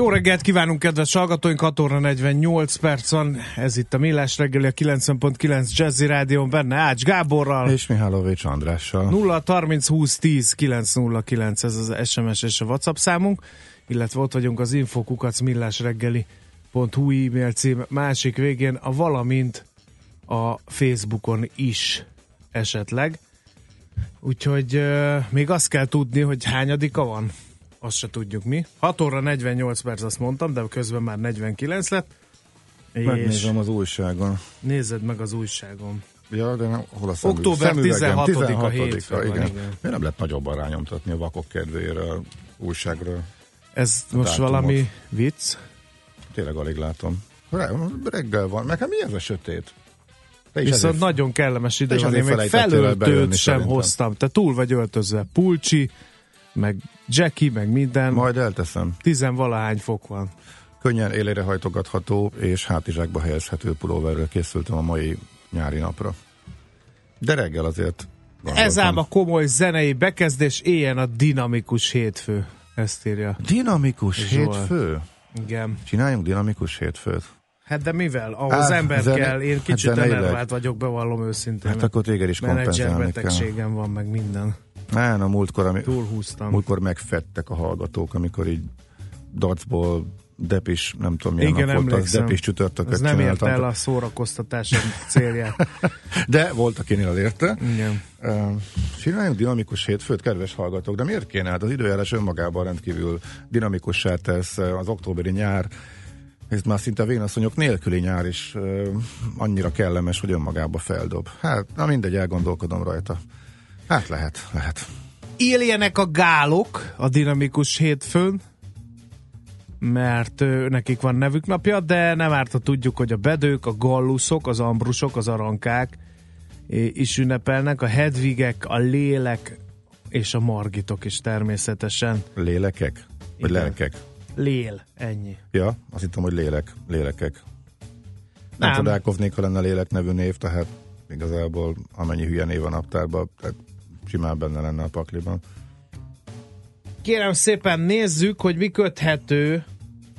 Jó reggelt kívánunk, kedves hallgatóink! 6 óra 48 perc van. Ez itt a Millás reggeli, a 90.9 Jazzy Rádion, benne Ács Gáborral. És Mihálovics Andrással. 0 30 20 10 909, ez az SMS és a WhatsApp számunk, illetve ott vagyunk az infokukac millásreggeli.hu e-mail cím másik végén, a valamint a Facebookon is esetleg. Úgyhogy euh, még azt kell tudni, hogy hányadika van azt se tudjuk mi. 6 óra 48 perc azt mondtam, de közben már 49 lett. Megnézem az újságon. Nézed meg az újságon. Ja, de nem, hol a szemüveg? Október 16-a 16 hétfő igen. igen. Miért nem lehet nagyobban rányomtatni a vakok kedvéért a újságra? Ez A most dátumot. valami vicc? Tényleg alig látom. Re- Reggel van. Meg hát mi ez a sötét? Te is Viszont ezért- nagyon kellemes idő van. Én még felöltőt sem szerintem. hoztam. Te túl vagy öltözve. Pulcsi, meg Jackie, meg minden. Majd elteszem. Tizenvalahány fok van. Könnyen élére hajtogatható és hátizsákba helyezhető pulóverrel készültem a mai nyári napra. De reggel azért gondoltam. Ez ám a komoly zenei bekezdés, éljen a dinamikus hétfő. Ezt írja. Dinamikus Zsolt. hétfő. Igen. Csináljunk dinamikus hétfőt. Hát de mivel? Ahhoz Á, ember zene- kell. Én hát kicsit zeneileg. enervált vagyok, bevallom őszintén. Hát akkor téged is kompenzálni kell. Van, meg minden. Á, a múltkor, ami, Túlhúztam. múltkor megfettek a hallgatók, amikor így dacból Depis, nem tudom milyen Igen, nap volt, az. Depis csütörtököt Ez nem érte el a szórakoztatás célját. De volt, akinél elérte. Igen. Csináljunk dinamikus hétfőt, kedves hallgatók, de miért kéne? Hát az időjárás önmagában rendkívül dinamikussá tesz az októberi nyár, ez már szinte vénasszonyok nélküli nyár is annyira kellemes, hogy önmagába feldob. Hát, na mindegy, elgondolkodom rajta. Hát lehet, lehet. Éljenek a gálok a dinamikus hétfőn, mert ö, nekik van nevük napja, de nem árt, ha tudjuk, hogy a bedők, a galluszok, az ambrusok, az arankák is ünnepelnek, a hedvigek, a lélek és a margitok is természetesen. Lélekek? Vagy Igen. lelkek? Lél, ennyi. Ja, azt hittem, hogy lélek, lélekek. Nem, Nem. csodálkoznék, ha lenne lélek nevű név, tehát igazából amennyi hülye név a naptárban, tehát simán benne lenne a pakliban. Kérem szépen nézzük, hogy mi köthető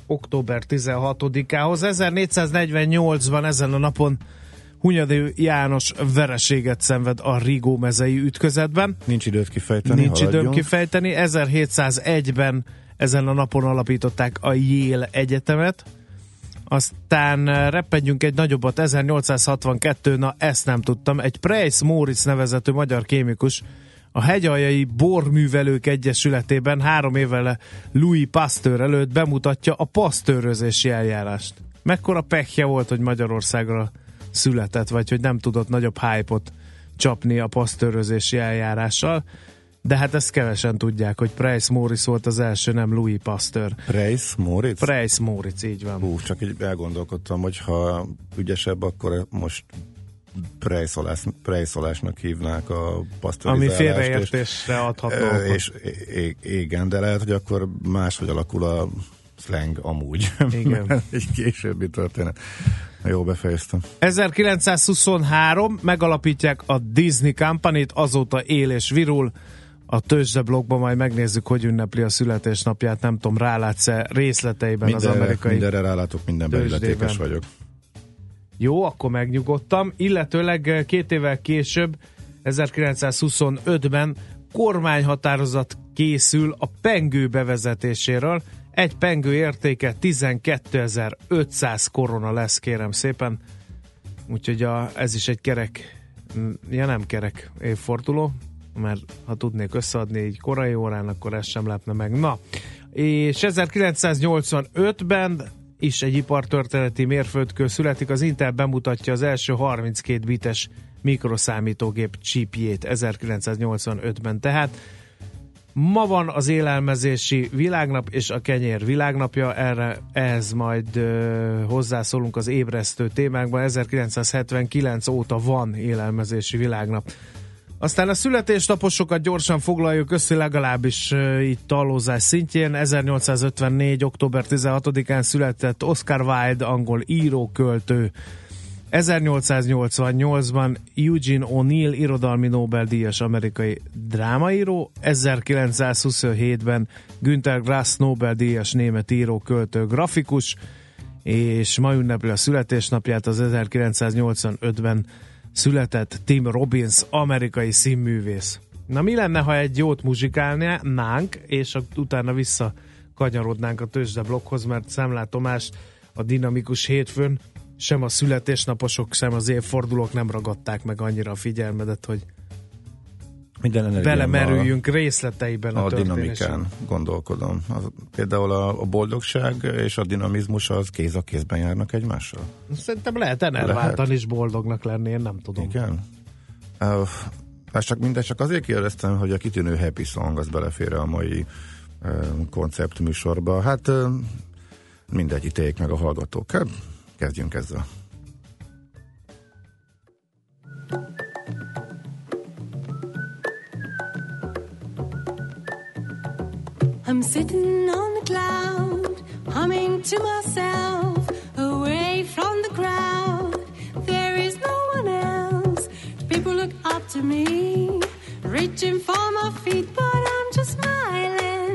október 16-ához. 1448-ban ezen a napon Hunyadi János vereséget szenved a Rigó mezei ütközetben. Nincs időt kifejteni, Nincs időm kifejteni. 1701-ben ezen a napon alapították a Yale Egyetemet. Aztán eh, repedjünk egy nagyobbat, 1862, na ezt nem tudtam, egy Preis Móricz nevezető magyar kémikus a hegyaljai borművelők egyesületében három évvel Louis Pasteur előtt bemutatja a pasztőrözési eljárást. Mekkora pekje volt, hogy Magyarországra született, vagy hogy nem tudott nagyobb hype-ot csapni a pasztőrözési eljárással, de hát ezt kevesen tudják, hogy Preis Móricz volt az első, nem Louis Pasteur. Preis, Moritz? Preis Móricz, így van. Hú, csak így elgondolkodtam, hogy ha ügyesebb, akkor most prejszolás, prejszolásnak hívnák a Ami pasztorizálást. félreértésre adható. És, és igen, de lehet, hogy akkor máshogy alakul a slang amúgy. Igen. Egy későbbi történet. Jó, befejeztem. 1923 megalapítják a Disney Company-t, azóta él és virul. A tőzsdeblogban majd megnézzük, hogy ünnepli a születésnapját. Nem tudom, rálátsz-e részleteiben Mindenre, az amerikai... mindenre rálátok, mindenben illetékes vagyok. Jó, akkor megnyugodtam. Illetőleg eh, két évvel később, 1925-ben kormányhatározat készül a pengő bevezetéséről. Egy pengő értéke 12.500 korona lesz, kérem szépen. Úgyhogy a, ez is egy kerek, ja nem kerek évforduló, mert ha tudnék összeadni egy korai órán, akkor ez sem lepne meg. Na, és 1985-ben is egy ipartörténeti mérföldkő születik. Az Intel bemutatja az első 32 bites mikroszámítógép csípjét 1985-ben. Tehát ma van az élelmezési világnap és a kenyér világnapja, erre ehhez majd ö, hozzászólunk az ébresztő témákban. 1979 óta van élelmezési világnap. Aztán a születésnaposokat gyorsan foglaljuk össze, legalábbis uh, itt talózás szintjén. 1854. október 16-án született Oscar Wilde, angol író, költő. 1888-ban Eugene O'Neill irodalmi Nobel-díjas amerikai drámaíró, 1927-ben Günther Grass Nobel-díjas német író, költő, grafikus, és ma ünnepli a születésnapját az 1985-ben született Tim Robbins, amerikai színművész. Na mi lenne, ha egy jót muzsikálnánk, és utána vissza kanyarodnánk a tőzsdeblokkhoz, mert Szemlát Tomás a dinamikus hétfőn sem a születésnaposok, sem az évfordulók nem ragadták meg annyira a figyelmedet, hogy Minden belemerüljünk részleteiben a, a, dinamikán gondolkodom. Az, például a, a boldogság és a dinamizmus az kéz a kézben járnak egymással? Szerintem lehet enerváltan is boldognak lenni, én nem tudom. Igen. Uh, csak mindegy, csak azért kérdeztem, hogy a kitűnő happy song az belefér a mai uh, konceptműsorba. Hát uh, mindegy, ítéljék meg a hallgatók. Hát, kezdjünk ezzel. I'm sitting on a cloud, humming to myself, away from the crowd. There is no one else. People look up to me, reaching for my feet, but I'm just smiling.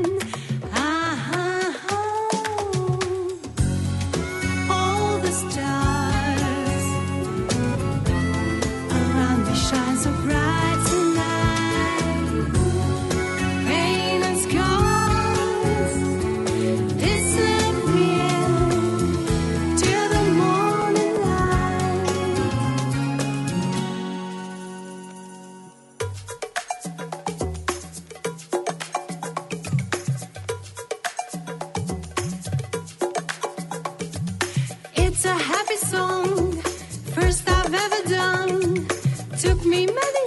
It's a happy song, first I've ever done. Took me many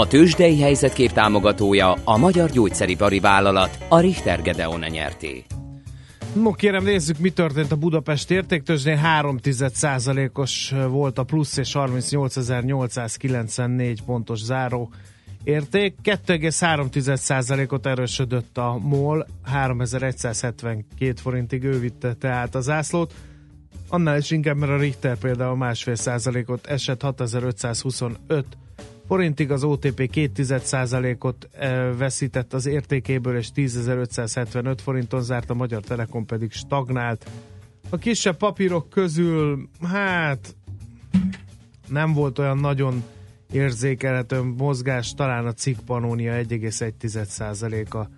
A tőzsdei helyzetkép támogatója a Magyar Gyógyszeripari Vállalat, a Richter Gedeon nyerté. No kérem, nézzük, mi történt a Budapest értéktőzsdén. 3 os volt a plusz és 38.894 pontos záró érték. 2,3%-ot erősödött a MOL, 3172 forintig ő vitte tehát a zászlót. Annál is inkább, mert a Richter például másfél százalékot esett 6525 forintig, az OTP 2 ot veszített az értékéből, és 10.575 forinton zárt, a Magyar Telekom pedig stagnált. A kisebb papírok közül, hát nem volt olyan nagyon érzékelhető mozgás, talán a cikk Panónia 1,1%-a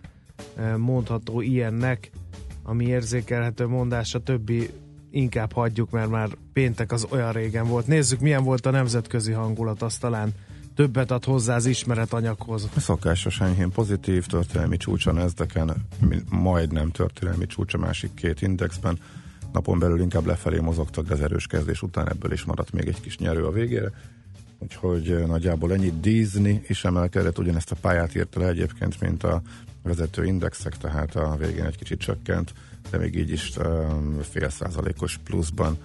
mondható ilyennek, ami érzékelhető mondás, a többi inkább hagyjuk, mert már péntek az olyan régen volt. Nézzük, milyen volt a nemzetközi hangulat, azt talán többet ad hozzá az ismeretanyaghoz. Szokásos enyhén pozitív, történelmi csúcs a Nasdaq-en, majdnem történelmi csúcs a másik két indexben. Napon belül inkább lefelé mozogtak, de az erős kezdés után ebből is maradt még egy kis nyerő a végére. Úgyhogy nagyjából ennyi Disney is emelkedett, ugyanezt a pályát írta le egyébként, mint a vezető indexek, tehát a végén egy kicsit csökkent, de még így is fél százalékos pluszban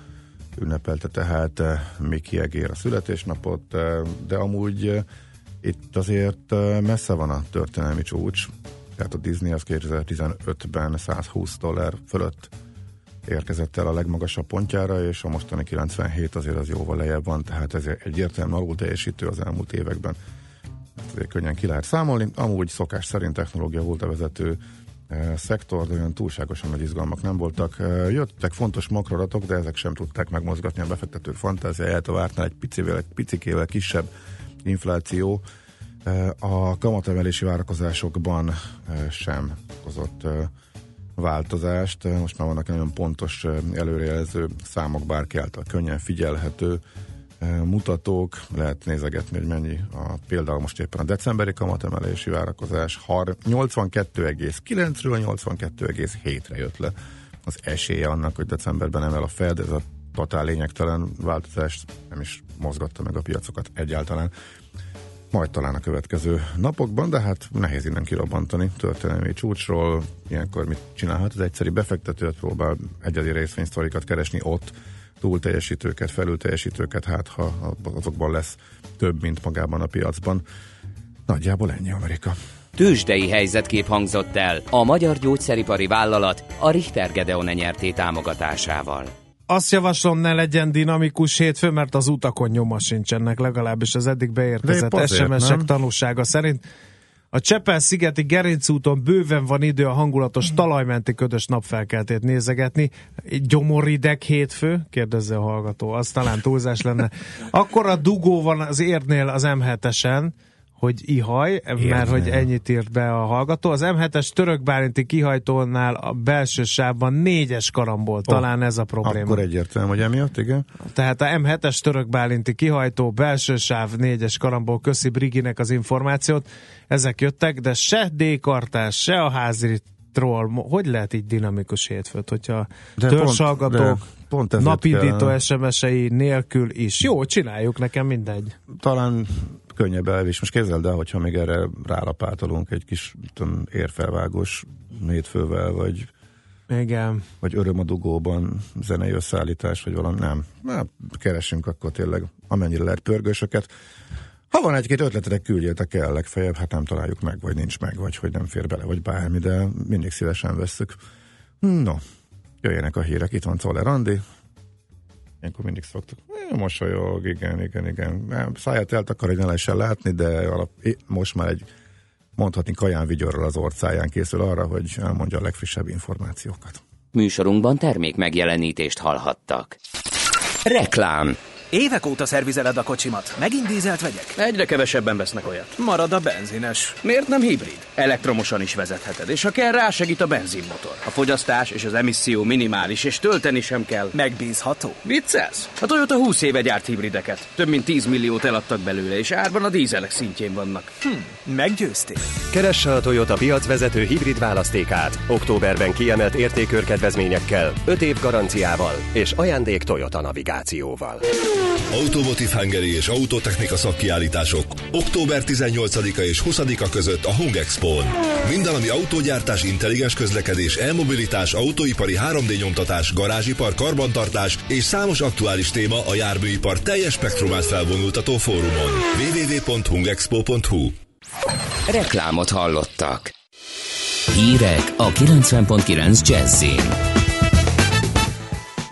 ünnepelte tehát uh, Miki Egér a születésnapot, uh, de amúgy uh, itt azért messze van a történelmi csúcs, tehát a Disney az 2015-ben 120 dollár fölött érkezett el a legmagasabb pontjára, és a mostani 97 azért az jóval lejjebb van, tehát ez egyértelműen alul teljesítő az elmúlt években. Ezt azért könnyen ki lehet számolni. Amúgy szokás szerint technológia volt a vezető szektor, de olyan túlságosan nagy izgalmak nem voltak. E, jöttek fontos makroadatok, de ezek sem tudták megmozgatni a befektetők fantáziáját, a vártnál egy picivel, egy picikével kisebb infláció e, a kamatemelési várakozásokban sem hozott változást. Most már vannak nagyon pontos előrejelző számok, bárki által könnyen figyelhető mutatók, lehet nézegetni, hogy mennyi a, például most éppen a decemberi kamatemelési várakozás 82,9-ről 82,7-re jött le az esélye annak, hogy decemberben emel a Fed, ez a totál lényegtelen változást nem is mozgatta meg a piacokat egyáltalán majd talán a következő napokban, de hát nehéz innen kirobbantani történelmi csúcsról. Ilyenkor mit csinálhat? Az egyszeri befektetőt próbál egyedi részvénysztorikat keresni ott, túl teljesítőket, felül teljesítőket, hát ha azokban lesz több, mint magában a piacban. Nagyjából ennyi Amerika. Tőzsdei helyzetkép hangzott el a Magyar Gyógyszeripari Vállalat a Richter Gedeon nyerté támogatásával. azt javaslom, ne legyen dinamikus hétfő, mert az utakon nyoma sincsenek, legalábbis az eddig beérkezett SMS-ek tanúsága szerint. A Csepel-szigeti Gerinc úton bőven van idő a hangulatos talajmenti ködös napfelkeltét nézegetni. Gyomorideg hétfő? Kérdezze a hallgató. Az talán túlzás lenne. Akkor a dugó van az érnél az M7-esen, hogy ihaj, mert hogy ennyit írt be a hallgató. Az M7-es török bálinti kihajtónál a belső sávban négyes karambol. Talán ez a probléma. Akkor egyértelmű, hogy emiatt, igen. Tehát a M7-es török bálinti kihajtó, belső sáv, négyes karambol, köszi Briginek az információt. Ezek jöttek, de se D-kartás, se a házi troll, hogy lehet így dinamikus hétfőt, hogyha De törzsalgatók, pont- de pont napindító kell- SMS-ei nélkül is. Jó, csináljuk, nekem mindegy. Talán könnyebb elvis. Most képzeld el, hogyha még erre rálapátolunk egy kis tudom, érfelvágós hétfővel, vagy, Igen. vagy öröm a dugóban zenei összeállítás, vagy valami. Nem. Na, keresünk akkor tényleg amennyire lehet pörgősöket. Ha van egy-két ötletetek, küldjétek el legfeljebb, hát nem találjuk meg, vagy nincs meg, vagy hogy nem fér bele, vagy bármi, de mindig szívesen vesszük. No, jöjjenek a hírek, itt van Czoller Andi. Ilyenkor mindig szoktuk. "Eh, Mosolyog, igen, igen, igen. Száját eltakar, hogy ne lehessen látni, de alap, most már egy mondhatni kaján vigyorral az orcáján készül arra, hogy elmondja a legfrissebb információkat. Műsorunkban termék megjelenítést hallhattak. Reklám. Évek óta szervizeled a kocsimat. Megint dízelt vegyek? Egyre kevesebben vesznek olyat. Marad a benzines. Miért nem hibrid? Elektromosan is vezetheted, és ha kell, rásegít a benzinmotor. A fogyasztás és az emisszió minimális, és tölteni sem kell. Megbízható. Viccelsz? A Toyota 20 éve gyárt hibrideket. Több mint 10 milliót eladtak belőle, és árban a dízelek szintjén vannak. Hm, meggyőztél. Keresse a Toyota piacvezető hibrid választékát. Októberben kiemelt értékörkedvezményekkel, 5 év garanciával és ajándék Toyota navigációval. Automotive Hungary és Autotechnika szakkiállítások október 18-a és 20-a között a Hung Expo-n. Minden, ami autógyártás, intelligens közlekedés, elmobilitás, autóipari 3D nyomtatás, garázsipar, karbantartás és számos aktuális téma a járműipar teljes spektrumát felvonultató fórumon. www.hungexpo.hu Reklámot hallottak. Hírek a 90.9 Jazzin.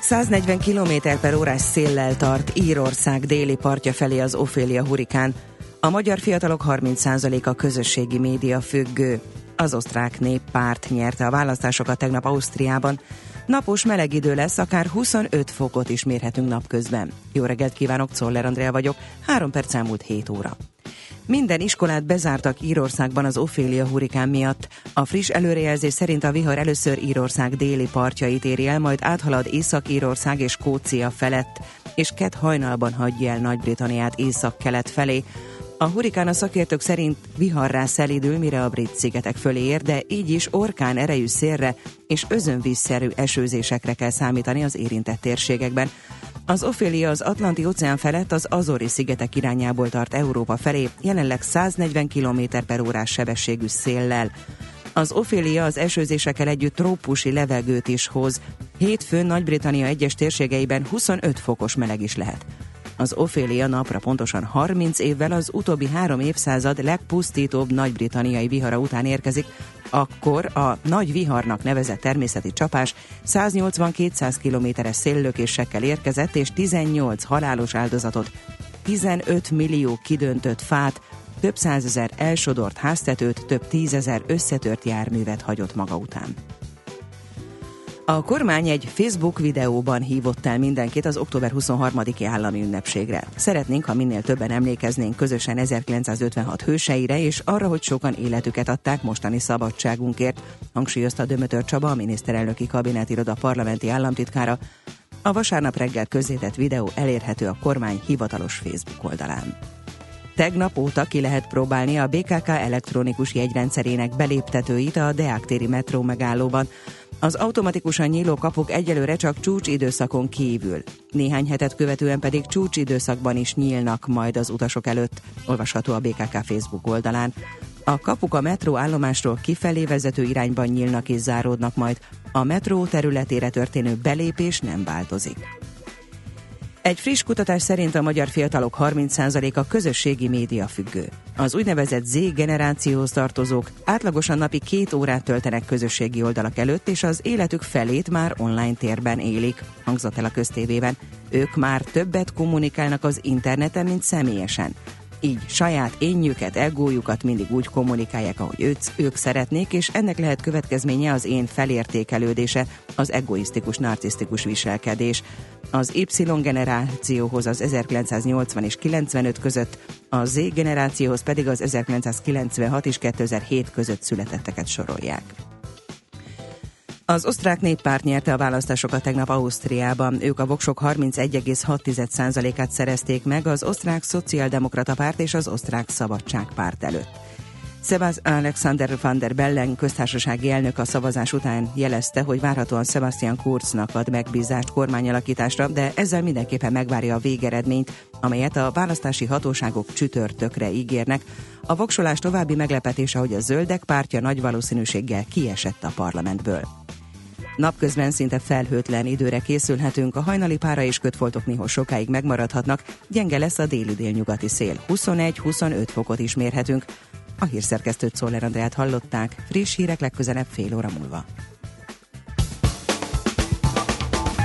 140 km per órás széllel tart Írország déli partja felé az Ophelia hurikán. A magyar fiatalok 30%-a közösségi média függő. Az osztrák néppárt nyerte a választásokat tegnap Ausztriában. Napos meleg idő lesz, akár 25 fokot is mérhetünk napközben. Jó reggelt kívánok, Czoller Andrea vagyok, 3 perc elmúlt 7 óra. Minden iskolát bezártak Írországban az Ophelia hurikán miatt. A friss előrejelzés szerint a vihar először Írország déli partjait éri el, majd áthalad Észak-Írország és Skócia felett, és kett hajnalban hagyja el Nagy-Britanniát észak-kelet felé. A hurikán a szakértők szerint viharrá szelidül, mire a brit szigetek fölé ér, de így is orkán erejű szélre és özönvízszerű esőzésekre kell számítani az érintett térségekben. Az Ophelia az Atlanti óceán felett az Azori szigetek irányából tart Európa felé, jelenleg 140 km per órás sebességű széllel. Az Ophelia az esőzésekkel együtt trópusi levegőt is hoz. Hétfőn Nagy-Britannia egyes térségeiben 25 fokos meleg is lehet. Az Ophelia napra pontosan 30 évvel az utóbbi három évszázad legpusztítóbb nagy-britanniai vihara után érkezik, akkor a nagy viharnak nevezett természeti csapás 180-200 kilométeres széllökésekkel érkezett, és 18 halálos áldozatot, 15 millió kidöntött fát, több százezer elsodort háztetőt, több tízezer összetört járművet hagyott maga után. A kormány egy Facebook videóban hívott el mindenkit az október 23-i állami ünnepségre. Szeretnénk, ha minél többen emlékeznénk közösen 1956 hőseire, és arra, hogy sokan életüket adták mostani szabadságunkért, hangsúlyozta Dömötör Csaba, a miniszterelnöki kabinetiroda parlamenti államtitkára. A vasárnap reggel közzétett videó elérhető a kormány hivatalos Facebook oldalán. Tegnap óta ki lehet próbálni a BKK elektronikus jegyrendszerének beléptetőit a Deák téri metró megállóban. Az automatikusan nyíló kapuk egyelőre csak csúcsidőszakon kívül. Néhány hetet követően pedig csúcsidőszakban is nyílnak majd az utasok előtt, olvasható a BKK Facebook oldalán. A kapuk a metró állomásról kifelé vezető irányban nyílnak és záródnak majd. A metró területére történő belépés nem változik. Egy friss kutatás szerint a magyar fiatalok 30%-a közösségi média függő. Az úgynevezett Z generációhoz tartozók átlagosan napi két órát töltenek közösségi oldalak előtt, és az életük felét már online térben élik, hangzott el a köztévében. Ők már többet kommunikálnak az interneten, mint személyesen így saját énjüket, egójukat mindig úgy kommunikálják, ahogy ők, ők szeretnék, és ennek lehet következménye az én felértékelődése, az egoisztikus, narcisztikus viselkedés. Az Y generációhoz az 1980 és 95 között, a Z generációhoz pedig az 1996 és 2007 között születetteket sorolják. Az osztrák néppárt nyerte a választásokat tegnap Ausztriában. Ők a voksok 31,6%-át szerezték meg az osztrák szociáldemokrata párt és az osztrák szabadságpárt előtt. Sebastian Alexander van der Bellen köztársasági elnök a szavazás után jelezte, hogy várhatóan Sebastian Kurznak ad megbízást kormányalakításra, de ezzel mindenképpen megvárja a végeredményt, amelyet a választási hatóságok csütörtökre ígérnek. A voksolás további meglepetése, hogy a zöldek pártja nagy valószínűséggel kiesett a parlamentből. Napközben szinte felhőtlen időre készülhetünk, a hajnali pára és kötfoltok néha sokáig megmaradhatnak, gyenge lesz a déli délnyugati szél, 21-25 fokot is mérhetünk. A hírszerkesztőt Szoller Andrát hallották, friss hírek legközelebb fél óra múlva.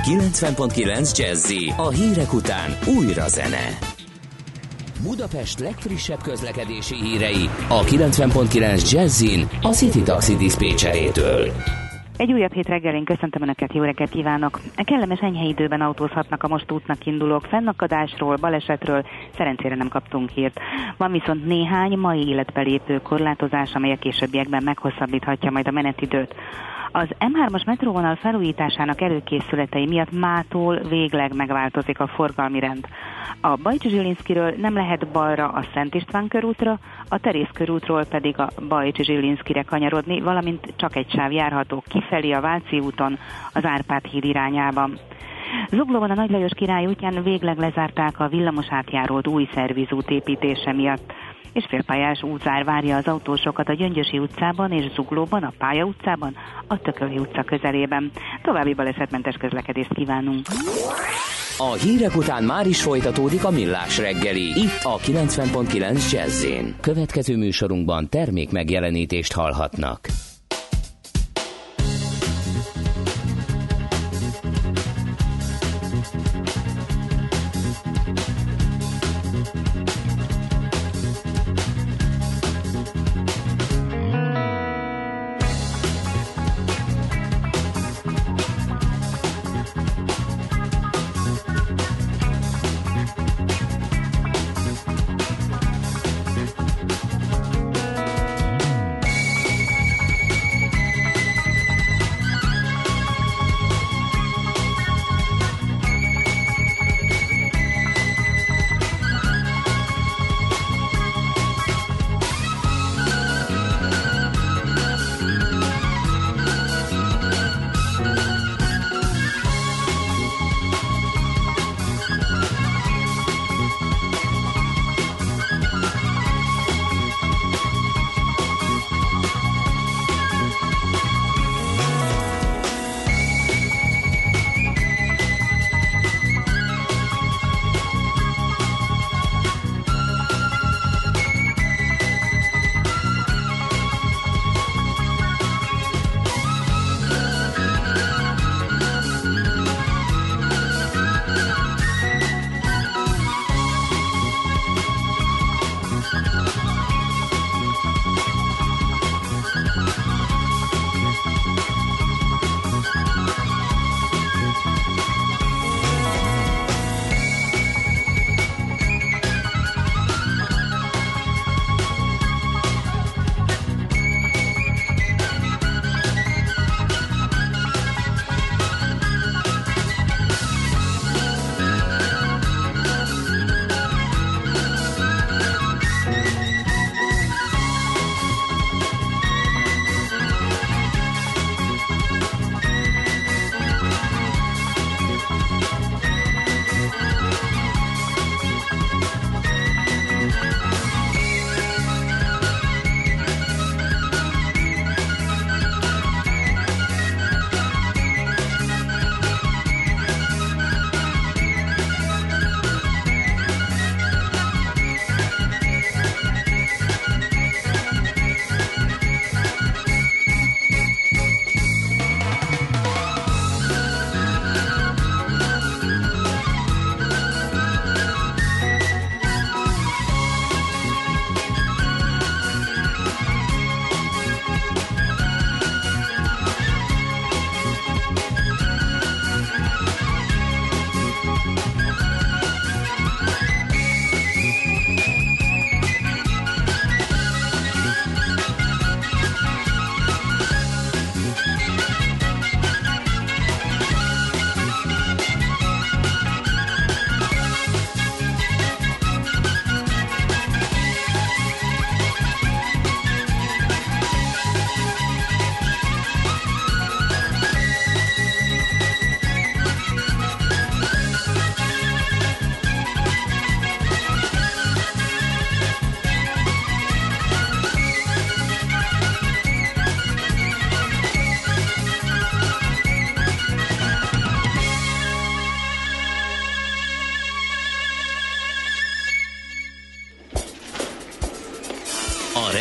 90.9 Jazzy a hírek után újra zene. Budapest legfrissebb közlekedési hírei a 90.9 Jazzin a City Taxi Dispécsejétől. Egy újabb hét reggelén köszöntöm Önöket, jó reggelt kívánok! A kellemes enyhe időben autózhatnak a most útnak indulók fennakadásról, balesetről, szerencsére nem kaptunk hírt. Van viszont néhány mai életbe lépő korlátozás, amely a későbbiekben meghosszabbíthatja majd a menetidőt. Az M3-as metróvonal felújításának előkészületei miatt mától végleg megváltozik a forgalmi rend. A Bajcs Zsilinszkiről nem lehet balra a Szent István körútra, a Terész körútról pedig a Bajcs Zsilinszkire kanyarodni, valamint csak egy sáv járható kifelé a Váci úton az Árpád híd irányában. Zuglóban a Nagy Lajos király útján végleg lezárták a villamos átjárót új szervizút építése miatt és félpályás útzár várja az autósokat a Gyöngyösi utcában és Zuglóban, a Pálya utcában, a Tököli utca közelében. További balesetmentes közlekedést kívánunk! A hírek után már is folytatódik a millás reggeli, itt a 90.9 jazz Következő műsorunkban termék megjelenítést hallhatnak.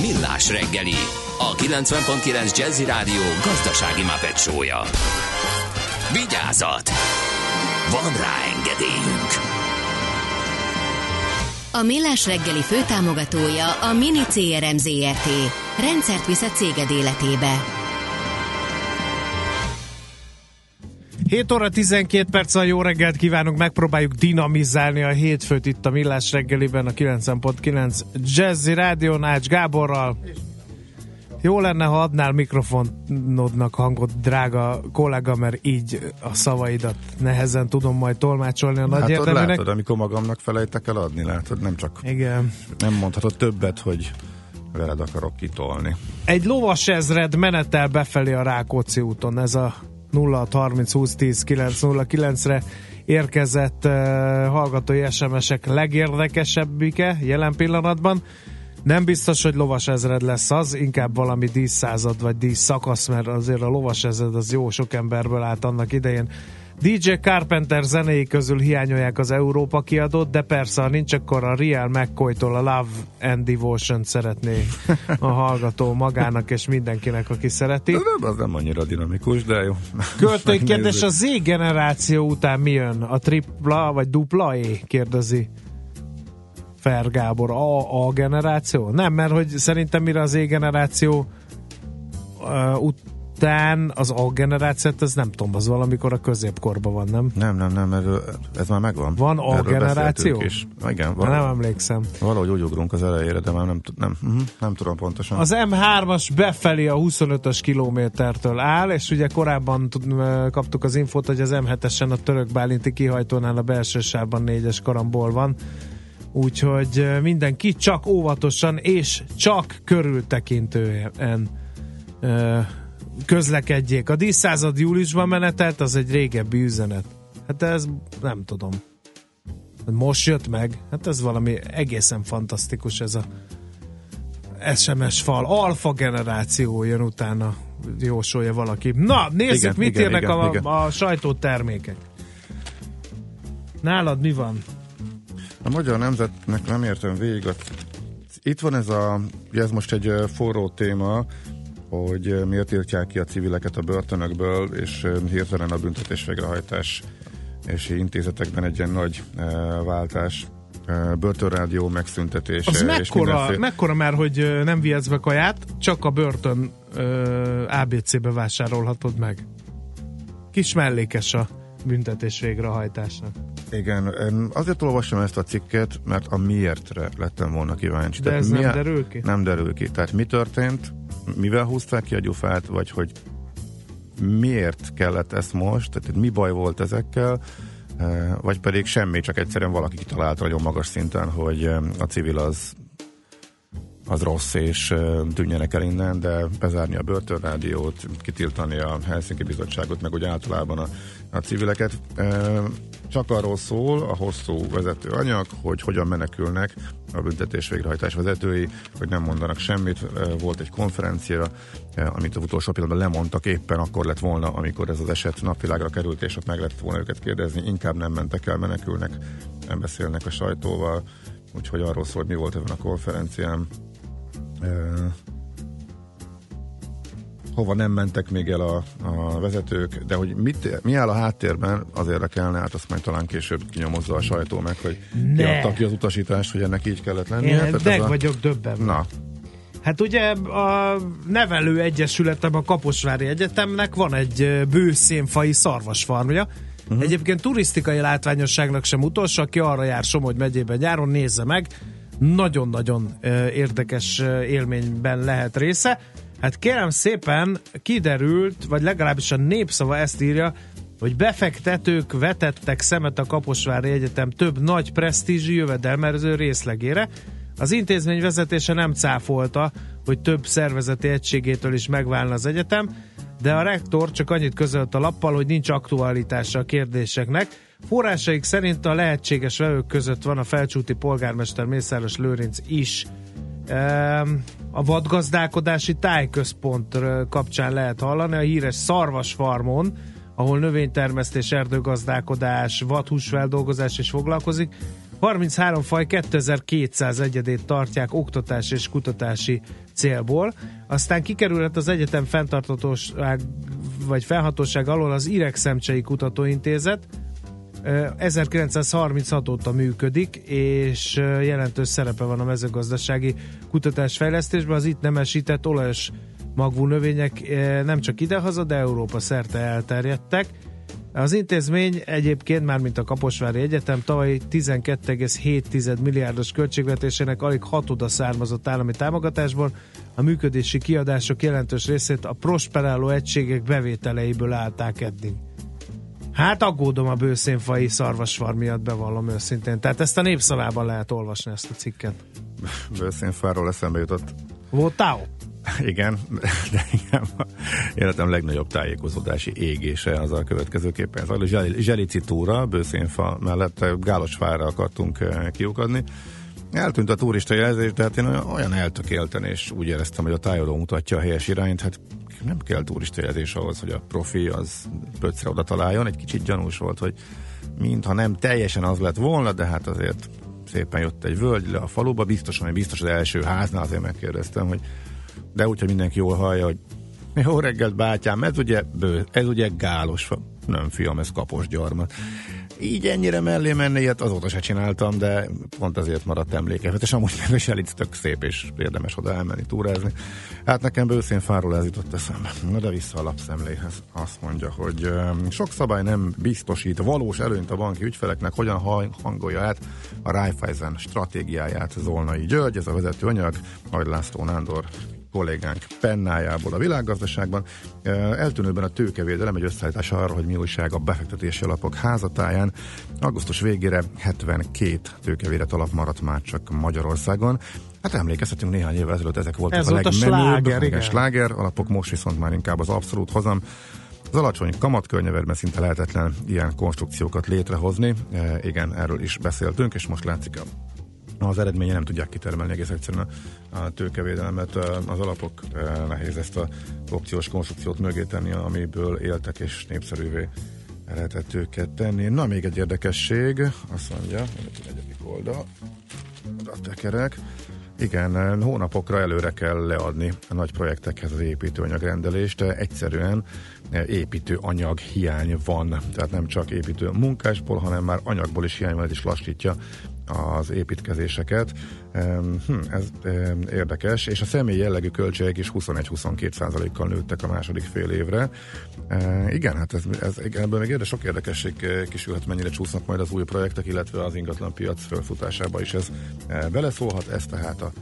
Millás reggeli, a 90.9 Jazzy Rádió gazdasági mapetsója. Vigyázat! Van rá engedélyünk! A Millás reggeli főtámogatója a Mini CRM Zrt. Rendszert visz a céged életébe. 7 óra 12 perc a jó reggelt kívánunk, megpróbáljuk dinamizálni a hétfőt itt a Millás reggeliben a 90.9 Jazzy Rádió Ács Gáborral. Jó lenne, ha adnál mikrofonodnak hangot, drága kollega, mert így a szavaidat nehezen tudom majd tolmácsolni a nagy Hát ott értelmének. látod, amikor magamnak felejtek el adni, látod, nem csak Igen. nem mondhatod többet, hogy veled akarok kitolni. Egy lovas ezred menetel befelé a Rákóczi úton, ez a 0630 20 10 909 re érkezett uh, hallgatói SMS-ek legérdekesebbike jelen pillanatban. Nem biztos, hogy lovas ezred lesz az, inkább valami díszszázad vagy dísz szakasz, mert azért a lovas ezred az jó sok emberből állt annak idején. DJ Carpenter zenéi közül hiányolják az Európa kiadót, de persze, ha nincs, akkor a Real McCoy-tól a Love and Devotion szeretné a hallgató magának és mindenkinek, aki szereti. Az nem annyira dinamikus, de jó. Költői kérdés, a Z generáció után mi jön? A tripla vagy dupla E? Kérdezi Fer Gábor. A, a generáció? Nem, mert hogy szerintem mire az Z generáció uh, után az A generációt, ez nem tudom, az valamikor a középkorban van, nem? Nem, nem, nem, erről, ez már megvan. Van A Erről generáció? is. Igen, Már nem valahogy, emlékszem. valahogy úgy ugrunk az elejére, de már nem, tud- nem, uh-huh, nem tudom pontosan. Az M3-as befelé a 25-ös kilométertől áll, és ugye korábban kaptuk az infót, hogy az M7-esen a török bálinti kihajtónál a belső sávban négyes karambol van. Úgyhogy mindenki csak óvatosan és csak körültekintően közlekedjék. A díszszázad júliusban menetelt, az egy régebbi üzenet. Hát ez nem tudom. Most jött meg. Hát ez valami egészen fantasztikus ez a SMS fal. Alfa generáció jön utána, jósolja valaki. Na, nézzük, Igen, mit igen, írnak igen, a, igen. a sajtótermékek. Nálad mi van? A magyar nemzetnek nem értem végig. Itt van ez a, ez most egy forró téma, hogy miért tiltják ki a civileket a börtönökből, és hirtelen a büntetés végrehajtás és intézetekben egy ilyen nagy váltás, börtönrádió megszüntetése. Az és mekkora, mindenféle- mekkora már, hogy nem vihetsz be kaját, csak a börtön ABC-be vásárolhatod meg. Kis mellékes a büntetés végrehajtásnak. Igen, azért olvasom ezt a cikket, mert a miértre lettem volna kíváncsi. De ez mi nem a- derül ki? Nem derül ki. Tehát mi történt, mivel húzták ki a gyufát, vagy hogy miért kellett ezt most, tehát mi baj volt ezekkel, eh, vagy pedig semmi, csak egyszerűen valaki kitalálta nagyon magas szinten, hogy eh, a civil az az rossz, és tűnjenek el innen, de bezárni a börtönrádiót, kitiltani a Helsinki Bizottságot, meg úgy általában a, a civileket. Csak arról szól a hosszú vezető anyag, hogy hogyan menekülnek a büntetés végrehajtás vezetői, hogy nem mondanak semmit. Volt egy konferencia, amit az utolsó pillanatban lemondtak, éppen akkor lett volna, amikor ez az eset napvilágra került, és ott meg lett volna őket kérdezni, inkább nem mentek el, menekülnek, nem beszélnek a sajtóval, úgyhogy arról szól, hogy mi volt ezen a konferencián. Hova nem mentek még el a, a vezetők, de hogy mit, mi áll a háttérben, az érdekelne, hát azt majd talán később kinyomozza a sajtó meg, hogy Ne. kiadta ki az utasítást, hogy ennek így kellett lennie. Én Tehát meg a- vagyok döbbenve. Na, Hát ugye a nevelő egyesületem a Kaposvári Egyetemnek van egy bőszénfai szarvasfarmja. Uh-huh. Egyébként turisztikai látványosságnak sem utolsó, aki arra jár Somogy megyében nyáron, nézze meg. Nagyon-nagyon érdekes élményben lehet része. Hát kérem szépen kiderült, vagy legalábbis a népszava ezt írja, hogy befektetők vetettek szemet a Kaposvári Egyetem több nagy presztízsű jövedelmező részlegére. Az intézmény vezetése nem cáfolta, hogy több szervezeti egységétől is megválna az egyetem, de a rektor csak annyit közölt a lappal, hogy nincs aktualitása a kérdéseknek. Forrásaik szerint a lehetséges vevők között van a felcsúti polgármester Mészáros Lőrinc is. Ehm, A vadgazdálkodási tájközpont kapcsán lehet hallani, a híres Szarvasfarmon, ahol növénytermesztés, erdőgazdálkodás, vadhúsfeldolgozás is foglalkozik. 33 faj 2200 egyedét tartják oktatás és kutatási célból. Aztán kikerülhet az egyetem fenntartatóság vagy felhatóság alól az Iregszemcsei Kutatóintézet, 1936 óta működik, és jelentős szerepe van a mezőgazdasági kutatásfejlesztésben. Az itt nemesített olajos magvú növények nem csak idehaza, de Európa szerte elterjedtek. Az intézmény egyébként, már mint a Kaposvári Egyetem, tavaly 12,7 milliárdos költségvetésének alig hatoda származott állami támogatásból, a működési kiadások jelentős részét a prosperáló egységek bevételeiből állták eddig. Hát aggódom a bőszénfai szarvasvar miatt, bevallom őszintén. Tehát ezt a népszavában lehet olvasni ezt a cikket. Bőszínfáról eszembe jutott. Voltál? Igen, de igen, életem legnagyobb tájékozódási égése az a következőképpen zajló. Zseli- Zselici túra, bőszínfa mellett Gálosfára akartunk eh, kiukadni. Eltűnt a turista jelzés, de hát én olyan- olyan eltökélten, és úgy éreztem, hogy a tájoló mutatja a helyes irányt, hát nem kell turista jelzés ahhoz, hogy a profi az pöccre oda találjon. Egy kicsit gyanús volt, hogy mintha nem teljesen az lett volna, de hát azért szépen jött egy völgy le a faluba, biztos, hogy biztos az első háznál azért megkérdeztem, hogy de úgy, hogy mindenki jól hallja, hogy jó reggelt bátyám, ez ugye, bő, ez ugye gálos, nem fiam, ez kapos gyarmat. Így ennyire mellé menni, ilyet azóta se csináltam, de pont azért maradt emlékezetes, amúgy meg is elit tök szép, és érdemes oda elmenni, túrázni. Hát nekem bőszén fáról ez jutott eszembe. Na de vissza a lapszemléhez. Azt mondja, hogy öm, sok szabály nem biztosít valós előnyt a banki ügyfeleknek, hogyan ha- hangolja át a Raiffeisen stratégiáját Zolnai György, ez a vezető anyag, Nagy László Nándor kollégánk pennájából a világgazdaságban. Eltűnőben a tőkevédelem egy összeállítás arra, hogy mi újság a befektetési alapok házatáján. Augusztus végére 72 tőkevédet alap maradt már csak Magyarországon. Hát emlékezhetünk néhány évvel ezelőtt, ezek voltak Ez a volt a legmenőbb, sláger, sláger alapok, most viszont már inkább az abszolút hozam. Az alacsony kamatkörnyezetben szinte lehetetlen ilyen konstrukciókat létrehozni. E, igen, erről is beszéltünk, és most látszik a az eredménye nem tudják kitermelni egész egyszerűen a, a tőkevédelmet. Az alapok e, nehéz ezt a opciós konstrukciót mögé tenni, amiből éltek és népszerűvé lehetett őket tenni. Na, még egy érdekesség, azt mondja, egy negyedik oldal, oda tekerek. Igen, hónapokra előre kell leadni a nagy projektekhez az építőanyagrendelést. Egyszerűen építőanyag hiány van, tehát nem csak építő munkásból, hanem már anyagból is hiány van, ez is lassítja az építkezéseket. Hm, ez érdekes, és a személy jellegű költségek is 21-22 százalékkal nőttek a második fél évre. Igen, hát ez, ez, ebből még érde, sok érdekesség eh, kisülhet, mennyire csúsznak majd az új projektek, illetve az ingatlan piac felfutásába is ez eh, beleszólhat, ez tehát a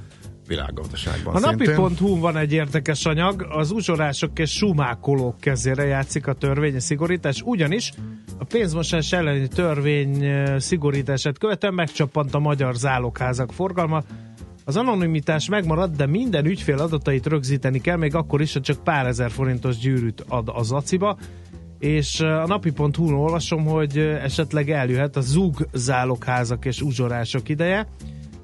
világgazdaságban A napi.hu van egy érdekes anyag, az uzsorások és sumákolók kezére játszik a törvény szigorítás, ugyanis a pénzmosás elleni törvény szigorítását követően megcsappant a magyar zálogházak forgalma. Az anonimitás megmarad, de minden ügyfél adatait rögzíteni kell, még akkor is, ha csak pár ezer forintos gyűrűt ad az aciba. És a napi.hu-n olvasom, hogy esetleg eljöhet a zug zálogházak és uzsorások ideje.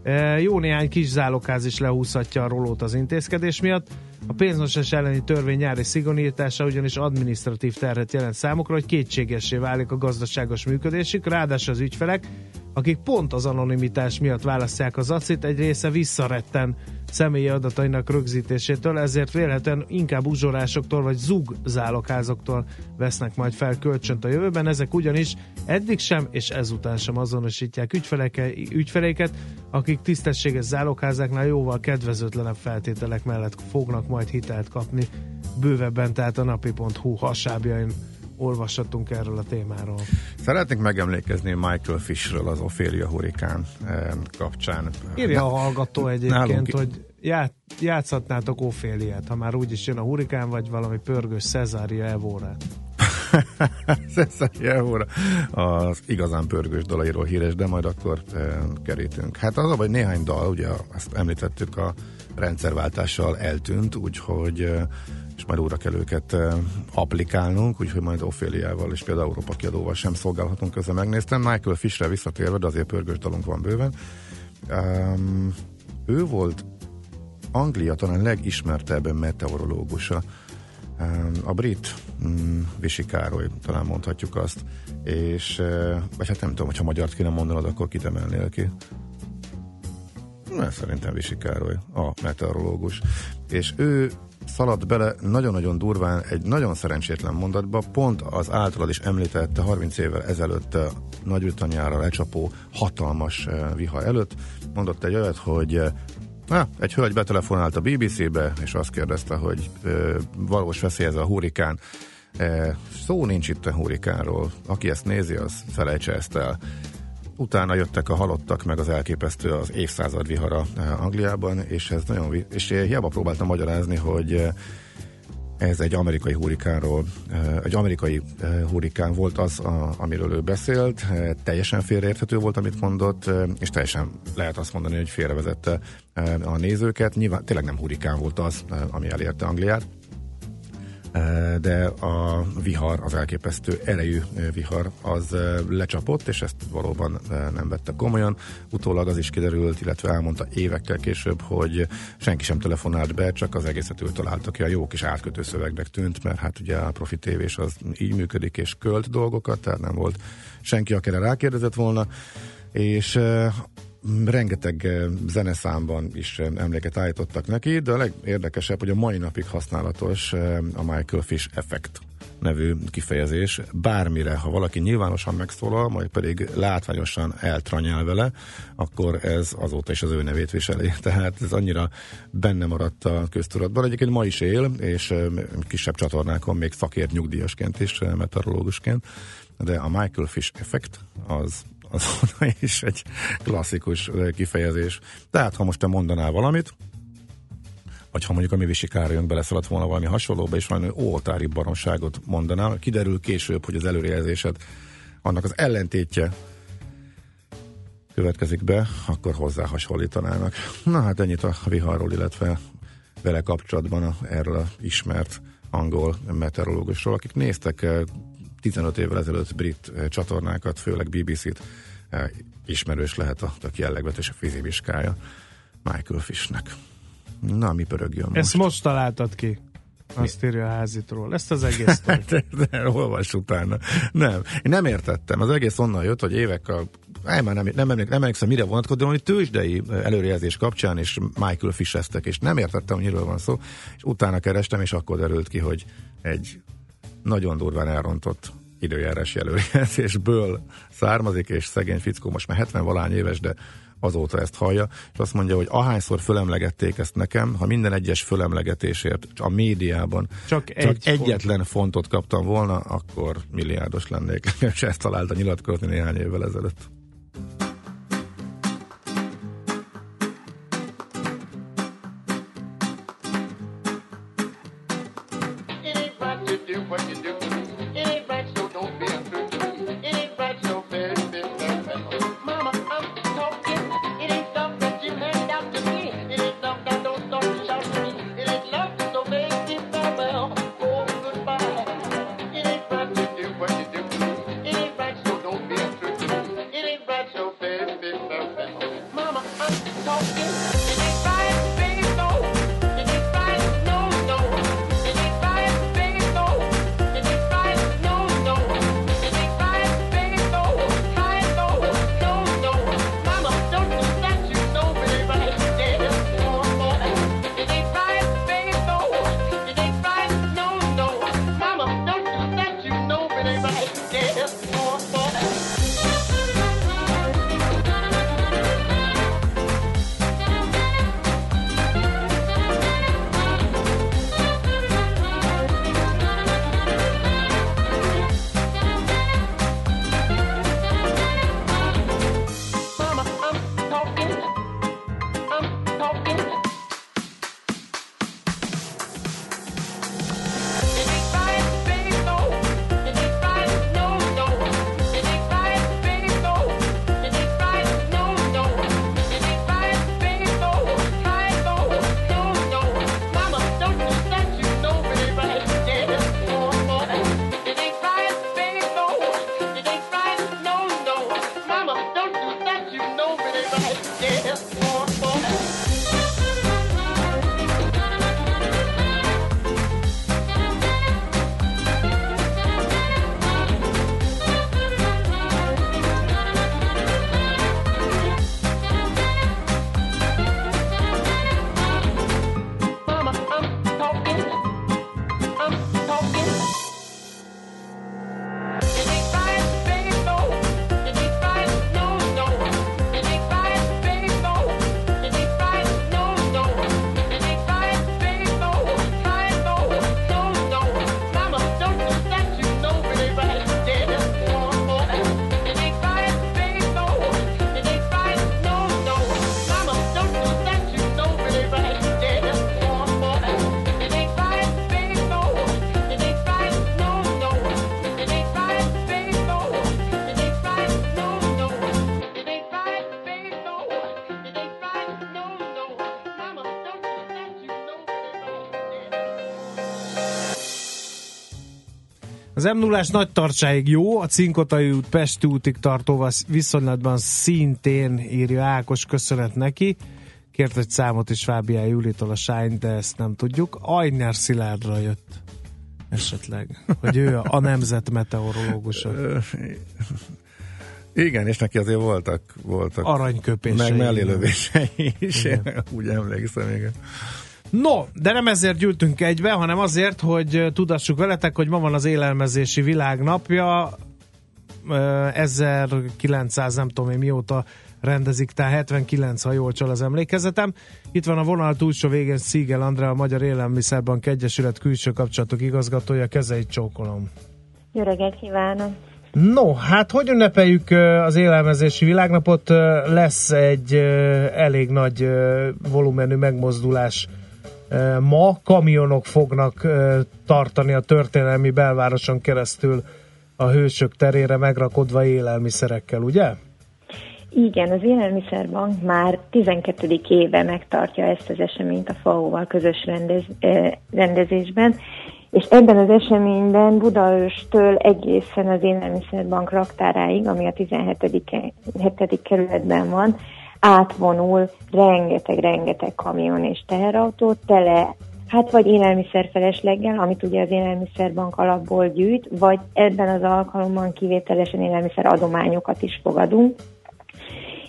E, Jó néhány kis zálogház is lehúzhatja a rolót az intézkedés miatt. A pénzmosás elleni törvény nyári szigorítása ugyanis administratív terhet jelent számukra, hogy kétségessé válik a gazdaságos működésük, ráadásul az ügyfelek, akik pont az anonimitás miatt választják az acit, egy része visszaretten személyi adatainak rögzítésétől, ezért vélhetően inkább uzsorásoktól vagy zug zálogházoktól vesznek majd fel kölcsönt a jövőben. Ezek ugyanis eddig sem és ezután sem azonosítják ügyfeleiket, akik tisztességes zálogházáknál jóval kedvezőtlenebb feltételek mellett fognak majd hitelt kapni. Bővebben tehát a napi.hu hasábjain olvashatunk erről a témáról. Szeretnék megemlékezni Michael Fishről az Ophelia hurikán eh, kapcsán. Írja a hallgató egyébként, nálunk- hogy ját, játszhatnátok Oféliát, ha már úgyis jön a hurikán, vagy valami pörgős Cezária Evórát. Cesarjevóra az igazán pörgős dalairól híres, de majd akkor e, kerítünk. Hát az a vagy néhány dal, ugye ezt említettük a rendszerváltással eltűnt, úgyhogy e, és majd óra kell őket applikálnunk, úgyhogy majd Ophéliával és például Európa kiadóval sem szolgálhatunk közben megnéztem. Michael Fishre visszatérve, de azért pörgős dalunk van bőven. Um, ő volt Anglia talán legismertebb meteorológusa. Um, a brit um, Visi Károly, talán mondhatjuk azt, és, uh, vagy hát nem tudom, hogyha magyart kéne mondanod, akkor kit emelnél ki? Na, szerintem Visi Károly, a meteorológus. És ő szaladt bele nagyon-nagyon durván egy nagyon szerencsétlen mondatba, pont az általad is említett 30 évvel ezelőtt Nagy-Britanniára lecsapó hatalmas vihar előtt, mondott egy olyat, hogy Na, egy hölgy betelefonált a BBC-be, és azt kérdezte, hogy ö, valós veszély ez a hurikán. E, szó nincs itt a hurikánról. Aki ezt nézi, az felejtse ezt el. Utána jöttek a halottak, meg az elképesztő az évszázad vihara Angliában, és ez nagyon, és hiába próbáltam magyarázni, hogy ez egy amerikai hurikánról, egy amerikai hurikán volt az, amiről ő beszélt, teljesen félreérthető volt, amit mondott, és teljesen lehet azt mondani, hogy félrevezette a nézőket. Nyilván tényleg nem hurikán volt az, ami elérte Angliát, de a vihar, az elképesztő erejű vihar az lecsapott, és ezt valóban nem vette komolyan. Utólag az is kiderült, illetve elmondta évekkel később, hogy senki sem telefonált be, csak az egészet ő találta ki. A jó kis átkötő szövegnek tűnt, mert hát ugye a profi tévés az így működik, és költ dolgokat, tehát nem volt senki, akire rákérdezett volna és rengeteg zeneszámban is emléket állítottak neki, de a legérdekesebb, hogy a mai napig használatos a Michael Fish effekt nevű kifejezés. Bármire, ha valaki nyilvánosan megszólal, majd pedig látványosan eltranyál vele, akkor ez azóta is az ő nevét viseli. Tehát ez annyira benne maradt a köztudatban. Egyébként ma is él, és kisebb csatornákon még szakért nyugdíjasként is, meteorológusként, de a Michael Fish effekt az az is egy klasszikus kifejezés. Tehát, ha most te mondanál valamit, vagy ha mondjuk a mi visikára beleszaladt volna valami hasonlóba, és valami oltári baromságot mondanál, kiderül később, hogy az előrejelzésed annak az ellentétje következik be, akkor hozzá hasonlítanának. Na hát ennyit a viharról, illetve vele kapcsolatban a, erről ismert angol meteorológusról, akik néztek 15 évvel ezelőtt brit eh, csatornákat, főleg BBC-t, eh, ismerős lehet a, a jellegvetés a fiziviskája Michael Fishnek. Na, mi pörögjön most? Ezt most találtad ki. Azt írja a házitról. Ezt az egész de, de, olvas utána. Nem. Én nem értettem. Az egész onnan jött, hogy évekkel nem, nem, nem, emlék, nem emlékszem, mire vonatkozott, de hogy tőzsdei előrejelzés kapcsán, és Michael Fisheztek, és nem értettem, hogy miről van szó, és utána kerestem, és akkor derült ki, hogy egy nagyon durván elrontott időjárás jelöljelzésből származik, és szegény fickó most már 70 valány éves, de azóta ezt hallja, és azt mondja, hogy ahányszor fölemlegették ezt nekem, ha minden egyes fölemlegetésért a médiában csak, csak egy egyetlen font. fontot kaptam volna, akkor milliárdos lennék. és ezt találta nyilatkozni néhány évvel ezelőtt. Az m 0 nagy tartsáig jó, a Cinkotai út Pesti útig tartóval viszonylatban szintén írja Ákos, köszönet neki. Kért egy számot is Fábián Júlitól a Shine, de ezt nem tudjuk. Ajner Szilárdra jött esetleg, hogy ő a, nemzet meteorológusa. Igen, és neki azért voltak, voltak Aranyköpései. meg mellélövései is, én úgy emlékszem, igen. No, de nem ezért gyűltünk egybe, hanem azért, hogy tudassuk veletek, hogy ma van az élelmezési világnapja, Ö, 1900 nem tudom én mióta rendezik, tehát 79, ha jól csal az emlékezetem. Itt van a vonal túlsó végén Szígel Andrea, a Magyar Élelmiszerbank Egyesület külső kapcsolatok igazgatója, kezeit csókolom. Jó reggelt kívánok! No, hát hogy ünnepeljük az élelmezési világnapot? Lesz egy elég nagy volumenű megmozdulás ma. Kamionok fognak tartani a történelmi belvároson keresztül a hősök terére megrakodva élelmiszerekkel, ugye? Igen, az Élelmiszerbank már 12. éve megtartja ezt az eseményt a FAO-val közös rendez, rendezésben, és ebben az eseményben Budaörstől egészen az Élelmiszerbank raktáráig, ami a 17. ke- 7. kerületben van, átvonul rengeteg-rengeteg kamion és teherautó tele Hát vagy élelmiszerfelesleggel, amit ugye az élelmiszerbank alapból gyűjt, vagy ebben az alkalommal kivételesen élelmiszer adományokat is fogadunk.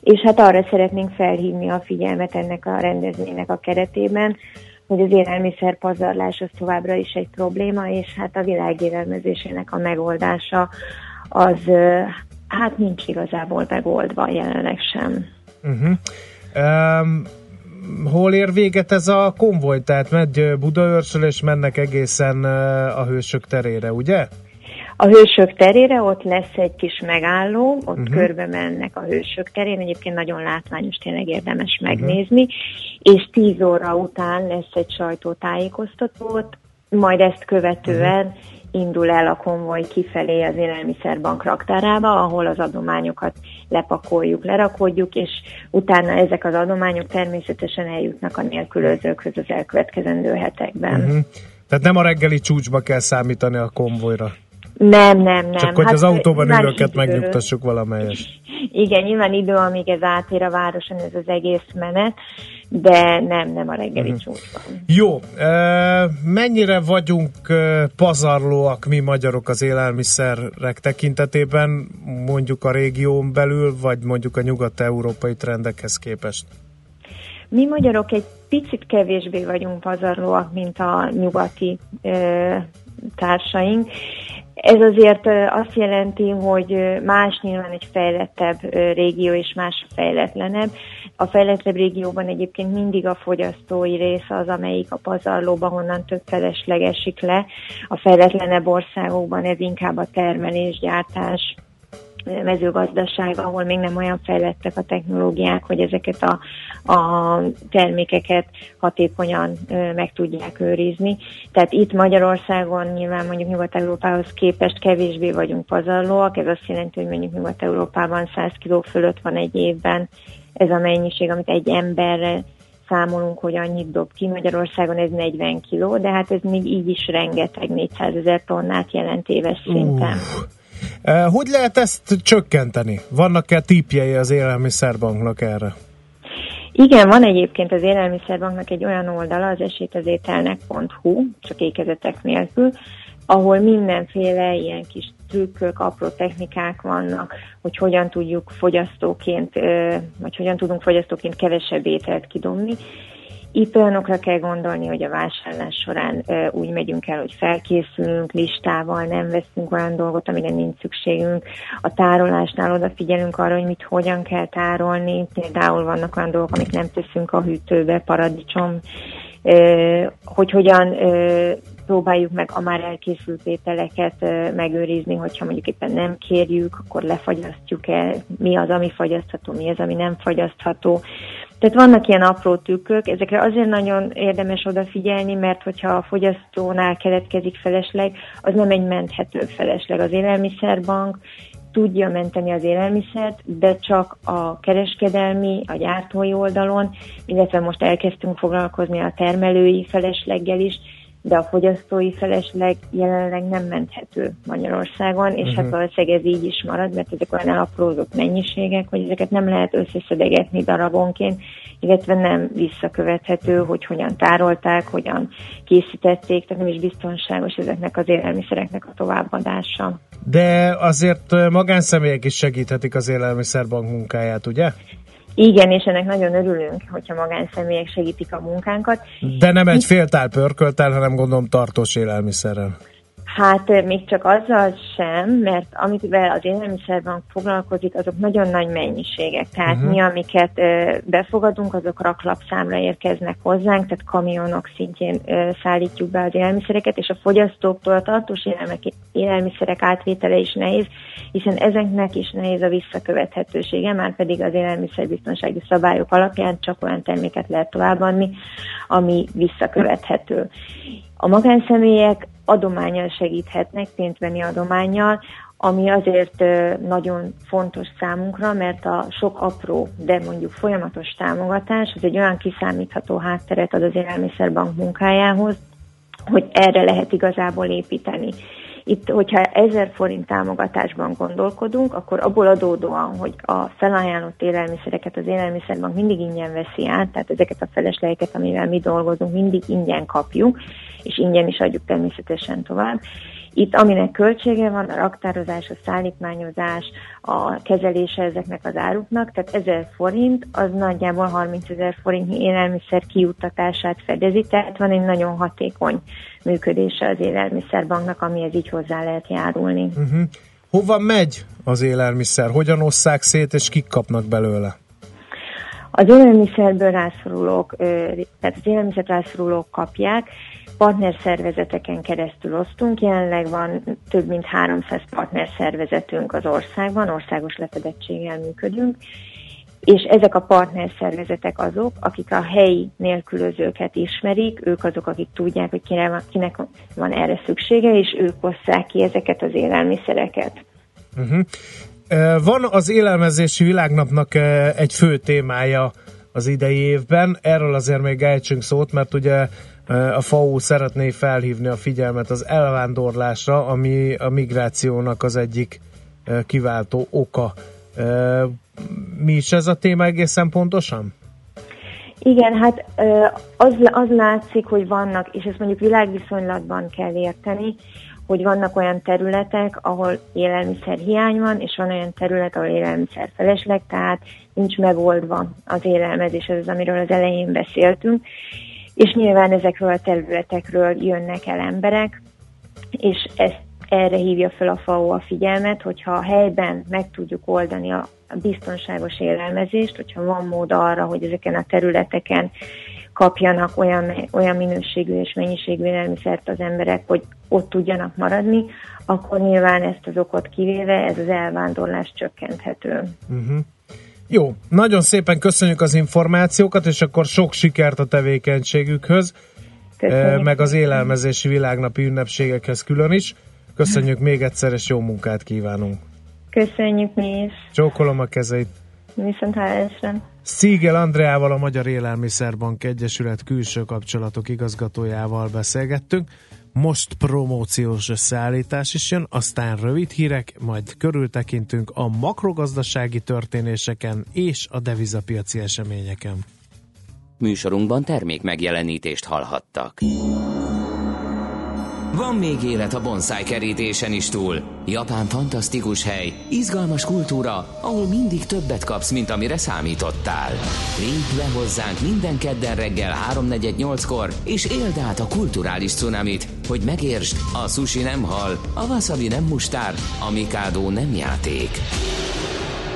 És hát arra szeretnénk felhívni a figyelmet ennek a rendezvénynek a keretében, hogy az élelmiszer pazarlás az továbbra is egy probléma, és hát a világ élelmezésének a megoldása az hát nincs igazából megoldva jelenleg sem. Uh-huh. Um, hol ér véget ez a konvoj? Tehát megy Budaörsről, és mennek egészen a hősök terére, ugye? A hősök terére ott lesz egy kis megálló, ott Mhm. uh-huh. körbe mennek a hősök terén, egyébként nagyon látványos, tényleg érdemes megnézni, és 10 óra után lesz egy sajtótájékoztató, ott, majd ezt követően uh-huh. indul el a konvoj kifelé az élelmiszerbank raktárába, ahol az adományokat lepakoljuk, lerakodjuk, és utána ezek az adományok természetesen eljutnak a nélkülözőkhöz az elkövetkezendő hetekben. Uh-huh. Tehát nem a reggeli csúcsba kell számítani a konvojra. Nem, nem, nem. Csak hogy az autóban ülőket megnyugtassuk valamelyes. Igen, nyilván idő, amíg ez átér a városon, ez az egész menet, de nem, nem a reggeli Mhm. uh-huh. csúcsban. Jó, ö, mennyire vagyunk pazarlóak mi magyarok az élelmiszerek tekintetében, mondjuk a régión belül, vagy mondjuk a nyugat-európai trendekhez képest? Mi magyarok egy picit kevésbé vagyunk pazarlóak, mint a nyugati ö, társaink. Ez azért azt jelenti, hogy más nyilván egy fejlettebb régió és más fejletlenebb. A fejlettebb régióban egyébként mindig a fogyasztói rész az, amelyik a pazarlóban, honnan több felesleg esik le. A fejletlenebb országokban ez inkább a termelés, gyártás, mezőgazdaság, ahol még nem olyan fejlettek a technológiák, hogy ezeket a, a termékeket hatékonyan meg tudják őrizni. Tehát itt Magyarországon nyilván mondjuk Nyugat-Európához képest kevésbé vagyunk pazarlóak, ez azt jelenti, hogy mondjuk Nyugat-Európában 100 kg fölött van egy évben ez a mennyiség, amit egy emberre számolunk, hogy annyit dob ki. Magyarországon ez 40 kg, de hát ez még így is rengeteg 400 ezer tonnát jelent éves szinten. Uh, hogy lehet ezt csökkenteni? Vannak-e típjei az élelmiszerbanknak erre? Igen, van egyébként az Élelmiszerbanknak egy olyan oldala, az esélytazételnek.hu, csak ékezetek nélkül, ahol mindenféle ilyen kis trükkök, apró technikák vannak, hogy hogyan tudjuk fogyasztóként, vagy hogyan tudunk fogyasztóként kevesebb ételt kidobni. Itt olyanokra kell gondolni, hogy a vásárlás során úgy megyünk el, hogy felkészülünk listával, nem veszünk olyan dolgot, amire nincs szükségünk. A tárolásnál odafigyelünk arra, hogy mit hogyan kell tárolni. Például vannak olyan dolgok, amik nem teszünk a hűtőbe, paradicsom, hogy hogyan próbáljuk meg a már elkészült ételeket megőrizni, hogyha mondjuk éppen nem kérjük, akkor lefagyasztjuk el, mi az, ami fagyasztható, mi az, ami nem fagyasztható. Tehát vannak ilyen apró tükkök, ezekre azért nagyon érdemes odafigyelni, mert hogyha a fogyasztónál keletkezik felesleg, az nem egy menthető felesleg. Az élelmiszerbank tudja menteni az élelmiszert, de csak a kereskedelmi, a gyártói oldalon, illetve most elkezdtünk foglalkozni a termelői felesleggel is, de a fogyasztói felesleg jelenleg nem menthető Magyarországon, és uh-huh. hát valószínűleg ez így is marad, mert ezek olyan elaprózott mennyiségek, hogy ezeket nem lehet összeszedegetni darabonként, illetve nem visszakövethető, hogy hogyan tárolták, hogyan készítették, tehát nem is biztonságos ezeknek az élelmiszereknek a továbbadása. De azért magánszemélyek is segíthetik az élelmiszerbank munkáját, ugye? Igen, és ennek nagyon örülünk, hogyha magánszemélyek segítik a munkánkat. De nem egy féltál pörköltel, hanem gondolom tartós élelmiszerrel. Hát még csak azzal sem, mert amivel az élelmiszerbank foglalkozik, azok nagyon nagy mennyiségek. Tehát uh-huh. mi, amiket ö, befogadunk, azok raklapszámra érkeznek hozzánk, tehát kamionok szintjén ö, szállítjuk be az élelmiszereket, és a fogyasztóktól a tartós élelmiszerek átvétele is nehéz, hiszen ezeknek is nehéz a visszakövethetősége, már pedig az élelmiszerbiztonsági szabályok alapján csak olyan terméket lehet továbbadni, ami visszakövethető. A magánszemélyek adományjal segíthetnek, pénzbeni adományjal, ami azért nagyon fontos számunkra, mert a sok apró, de mondjuk folyamatos támogatás, az egy olyan kiszámítható hátteret ad az élelmiszerbank munkájához, hogy erre lehet igazából építeni. Itt, hogyha 1000 forint támogatásban gondolkodunk, akkor abból adódóan, hogy a felajánlott élelmiszereket az élelmiszerbank mindig ingyen veszi át, tehát ezeket a feleslegeket, amivel mi dolgozunk, mindig ingyen kapjuk, és ingyen is adjuk természetesen tovább. Itt aminek költsége van, a raktározás, a szállítmányozás, a kezelése ezeknek az áruknak, tehát 1000 forint, az nagyjából 30 ezer forintnyi élelmiszer kijuttatását fedezi, tehát van egy nagyon hatékony működése az élelmiszerbanknak, amihez így hozzá lehet járulni. Uh-huh. Hova megy az élelmiszer? Hogyan osszák szét, és kik kapnak belőle? Az élelmiszerből rászorulók, tehát az élelmiszer rászorulók kapják, partnerszervezeteken keresztül osztunk. Jelenleg van több mint 300 partnerszervezetünk az országban, országos lefedettséggel működünk, és ezek a partnerszervezetek azok, akik a helyi nélkülözőket ismerik, ők azok, akik tudják, hogy kinek van erre szüksége, és ők osszák ki ezeket az élelmiszereket. Uh-huh. Van az élelmezési világnapnak egy fő témája az idei évben, erről azért még ejtsünk szót, mert ugye a FAO szeretné felhívni a figyelmet az elvándorlásra, ami a migrációnak az egyik kiváltó oka. Mi is ez a téma egészen pontosan? Igen, hát az, az látszik, hogy vannak, és ezt mondjuk világviszonylatban kell érteni, hogy vannak olyan területek, ahol élelmiszer hiány van, és van olyan terület, ahol élelmiszer felesleg, tehát nincs megoldva az élelmezés, ez az, amiről az elején beszéltünk, és nyilván ezekről a területekről jönnek el emberek, és ezt erre hívja fel a FAO a figyelmet, hogyha a helyben meg tudjuk oldani a biztonságos élelmezést, hogyha van mód arra, hogy ezeken a területeken kapjanak olyan, olyan minőségű és mennyiségű élelmiszert az emberek, hogy ott tudjanak maradni, akkor nyilván ezt az okot kivéve ez az elvándorlás csökkenthető. Uh-huh. Jó, nagyon szépen köszönjük az információkat, és akkor sok sikert a tevékenységükhöz, Köszönjük. meg az élelmezési világnapi ünnepségekhez külön is. Köszönjük még egyszer, és jó munkát kívánunk. Köszönjük mi is. Csókolom a kezeit. Viszont hálásra. Szígel Andreával, a Magyar Élelmiszerbank Egyesület külső kapcsolatok igazgatójával beszélgettünk. Most promóciós összeállítás is jön, aztán rövid hírek, majd körültekintünk a makrogazdasági történéseken és a devizapiaci eseményeken. Műsorunkban termék megjelenítést hallhattak. Van még élet a bonsai kerítésen is túl. Japán fantasztikus hely, izgalmas kultúra, ahol mindig többet kapsz, mint amire számítottál. Lépj le hozzánk minden kedden reggel 3.48-kor, és éld át a kulturális cunamit, hogy megértsd, a sushi nem hal, a wasabi nem mustár, a mikado nem játék.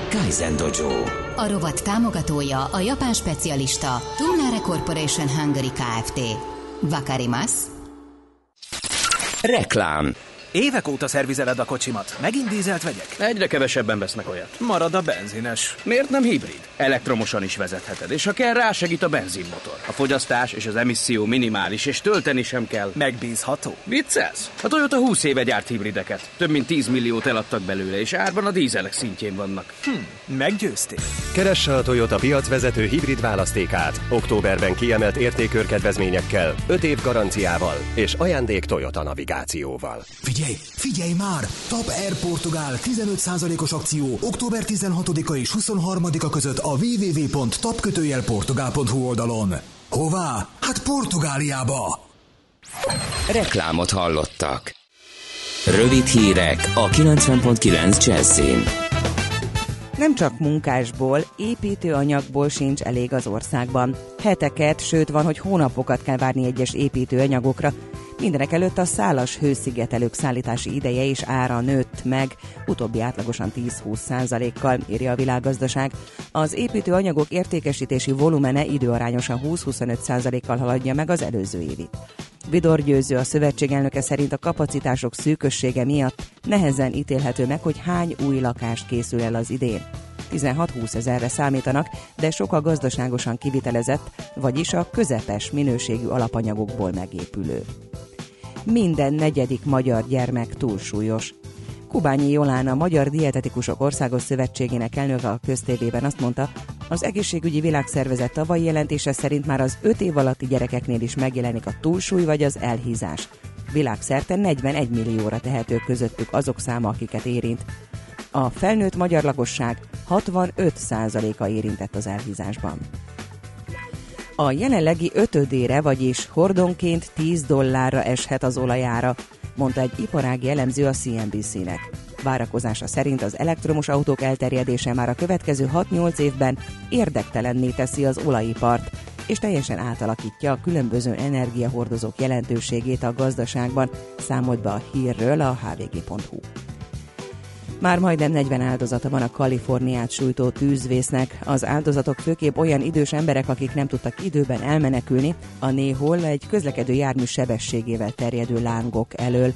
Kaizen Dojo. A rovat támogatója a japán specialista Tumnare Corporation Hungary Kft. Vakarimasu Reklám Évek óta szervizeled a kocsimat. Megint dízelt vegyek? Egyre kevesebben vesznek olyat. Marad a benzines. Miért nem hibrid? Elektromosan is vezetheted, és ha kell, rásegít a benzinmotor. A fogyasztás és az emisszió minimális, és tölteni sem kell. Megbízható. Viccelsz? A Toyota 20 éve gyárt hibrideket. Több mint 10 milliót eladtak belőle, és árban a dízelek szintjén vannak. Hm, meggyőztél. Keresse a Toyota piacvezető hibrid választékát. Októberben kiemelt értékörkedvezményekkel, 5 év garanciával és ajándék Toyota navigációval. Figyelj, figyelj már! Top Air Portugál 15%-os akció október 16-a és 23-a között a www.tapkötőjelportugál.hu oldalon. Hová? Hát Portugáliába! Reklámot hallottak. Rövid hírek a 90.9 Jazzin. Nem csak munkásból, építőanyagból sincs elég az országban. Heteket, sőt van, hogy hónapokat kell várni egyes építőanyagokra. Mindenek előtt a szálas hőszigetelők szállítási ideje és ára nőtt meg, utóbbi átlagosan 10-20 százalékkal, írja a világgazdaság. Az építőanyagok értékesítési volumene időarányosan 20-25 százalékkal haladja meg az előző évit. Vidor Győző a szövetség elnöke szerint a kapacitások szűkössége miatt nehezen ítélhető meg, hogy hány új lakást készül el az idén. 16-20 ezerre számítanak, de sokkal gazdaságosan kivitelezett, vagyis a közepes minőségű alapanyagokból megépülő. Minden negyedik magyar gyermek túlsúlyos. Kubányi Jolán, a Magyar Dietetikusok Országos Szövetségének elnöke a köztévében azt mondta, az egészségügyi világszervezet tavalyi jelentése szerint már az 5 év alatti gyerekeknél is megjelenik a túlsúly vagy az elhízás. Világszerte 41 millióra tehető közöttük azok száma, akiket érint. A felnőtt magyar lakosság 65%-a érintett az elhízásban. A jelenlegi ötödére, vagyis hordonként 10 dollárra eshet az olajára, mondta egy iparági elemző a CNBC-nek. Várakozása szerint az elektromos autók elterjedése már a következő 6-8 évben érdektelenné teszi az olajipart, és teljesen átalakítja a különböző energiahordozók jelentőségét a gazdaságban, számolt be a hírről a hvg.hu. Már majdnem 40 áldozata van a Kaliforniát sújtó tűzvésznek. Az áldozatok főképp olyan idős emberek, akik nem tudtak időben elmenekülni, a néhol egy közlekedő jármű sebességével terjedő lángok elől.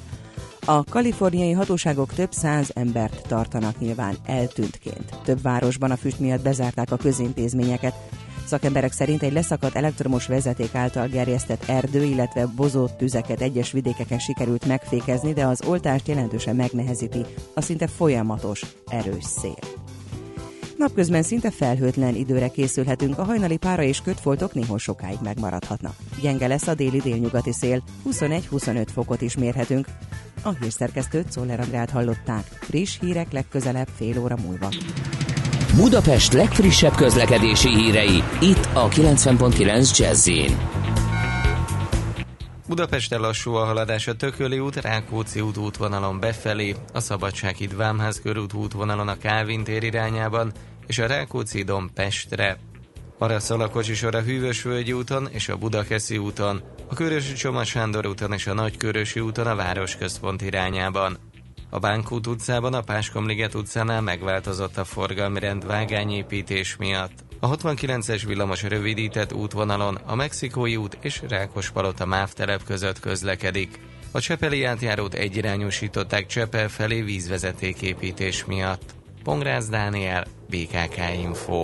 A kaliforniai hatóságok több száz embert tartanak nyilván eltűntként. Több városban a füst miatt bezárták a közintézményeket. Szakemberek szerint egy leszakadt elektromos vezeték által gerjesztett erdő, illetve bozott tüzeket egyes vidékeken sikerült megfékezni, de az oltást jelentősen megnehezíti a szinte folyamatos, erős szél. Napközben szinte felhőtlen időre készülhetünk, a hajnali pára és kötfoltok néhol sokáig megmaradhatnak. Gyenge lesz a déli délnyugati szél, 21-25 fokot is mérhetünk. A hírszerkesztőt Szoller Andrát hallották. Friss hírek legközelebb fél óra múlva. Budapest legfrissebb közlekedési hírei, itt a 90.9 jazz Budapesten lassú a haladás a Tököli út, Rákóczi út útvonalon befelé, a Szabadsághíd Vámház körút útvonalon a Kálvin tér irányában, és a Rákóczi Dom Pestre. Arra a kocsisor a Hűvösvölgyi úton és a Budakeszi úton, a Körösi Csoma Sándor úton és a Nagykörösi úton a városközpont irányában. A Bánkút utcában a Páskomliget utcánál megváltozott a forgalmi rend vágányépítés miatt. A 69-es villamos rövidített útvonalon a Mexikói út és Rákospalota MÁV telep között közlekedik. A Csepeli átjárót egyirányosították Csepel felé vízvezetéképítés miatt. Pongrász Dániel, BKK Info.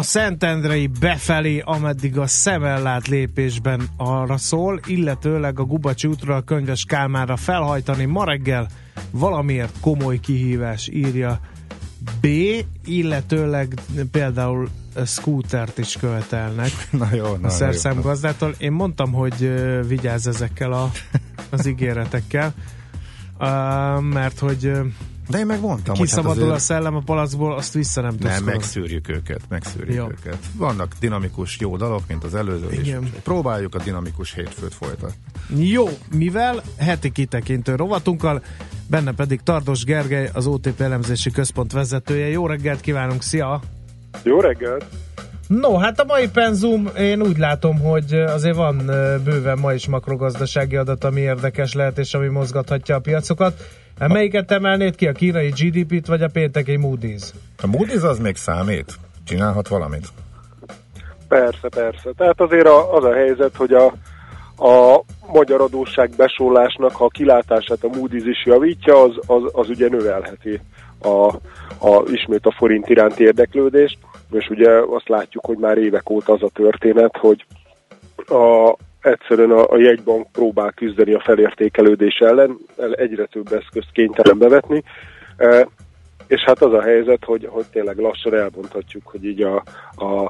A Szentendrei befelé, ameddig a szemellát lépésben arra szól, illetőleg a Gubacsi útról a Könyves Kálmára felhajtani ma reggel valamiért komoly kihívás írja B, illetőleg például scootert is követelnek Na jó, na, a szerszámgazdától. Én mondtam, hogy vigyázz ezekkel a, az ígéretekkel, mert hogy De én meg mondtam, hogy hát kiszabadul azért- a szellem a palacból, azt vissza nem tudsz Nem, megszűrjük őket, megszűrjük Jó. őket. Vannak dinamikus jó dalok, mint az előző, és Igen. próbáljuk a dinamikus hétfőt folytatni. Jó, mivel heti kitekintő rovatunkkal, benne pedig Tardos Gergely, az OTP elemzési központ vezetője. Jó reggelt kívánunk, szia! Jó reggelt! No, hát a mai penzum, én úgy látom, hogy azért van bőven ma is makrogazdasági adat, ami érdekes lehet, és ami mozgathatja a piacokat. Hát Melyiket emelnéd ki, a kínai GDP-t, vagy a pénteki Moody's? A Moody's az még számít? Csinálhat valamit? Persze, persze. Tehát azért a, az a helyzet, hogy a, a magyar adósság besólásnak, ha a kilátását a Moody's is javítja, az, az, az ugye növelheti a, a, ismét a forint iránti érdeklődést, és ugye azt látjuk, hogy már évek óta az a történet, hogy a, egyszerűen a, a jegybank próbál küzdeni a felértékelődés ellen, el- egyre több eszközt kénytelen bevetni, e, és hát az a helyzet, hogy, hogy tényleg lassan elmondhatjuk, hogy így a, a,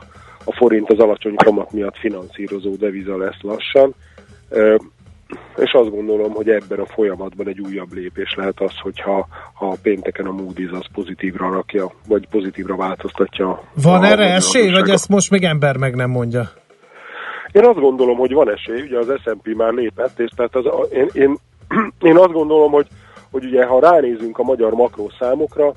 a forint az alacsony kamat miatt finanszírozó deviza lesz lassan, e, és azt gondolom, hogy ebben a folyamatban egy újabb lépés lehet az, hogyha ha pénteken a Moody's az pozitívra rakja, vagy pozitívra változtatja. Van a erre esély, vagy ezt most még ember meg nem mondja? Én azt gondolom, hogy van esély, ugye az S&P már lépett, és tehát az, a- én, én, én azt gondolom, hogy, hogy ugye ha ránézünk a magyar makrószámokra,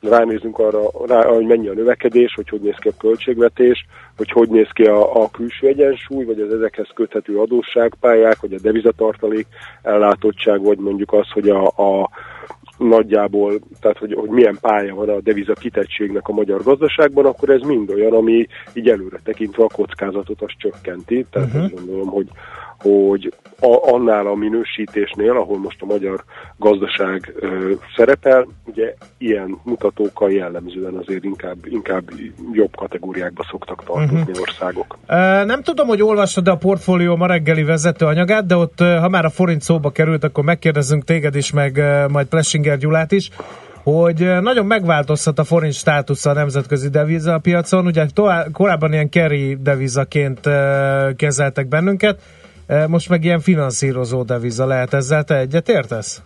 ránézünk arra, rá, hogy mennyi a növekedés, hogy hogy néz ki a költségvetés, hogy hogy néz ki a, a külső egyensúly, vagy az ezekhez köthető adósságpályák, vagy a devizatartalék ellátottság, vagy mondjuk az, hogy a, a nagyjából, tehát hogy, hogy milyen pálya van a deviza kitettségnek a magyar gazdaságban, akkor ez mind olyan, ami így előre tekintve a kockázatot azt csökkenti. Tehát uh-huh. azt gondolom, hogy, hogy a, annál a minősítésnél, ahol most a magyar gazdaság ö, szerepel, ugye ilyen mutatókkal jellemzően azért inkább, inkább jobb kategóriákba szoktak tartozni uh-huh. országok. Ö, Nem tudom, hogy olvastad a portfólió ma reggeli vezetőanyagát, de ott, ha már a forint szóba került, akkor megkérdezünk téged is, meg majd Plessinger Gyulát is, hogy nagyon megváltozhat a forint státusza a nemzetközi devizapiacon. Ugye tovább, korábban ilyen carry devizaként kezeltek bennünket, most meg ilyen finanszírozó deviza lehet ezzel. Te egyet értesz?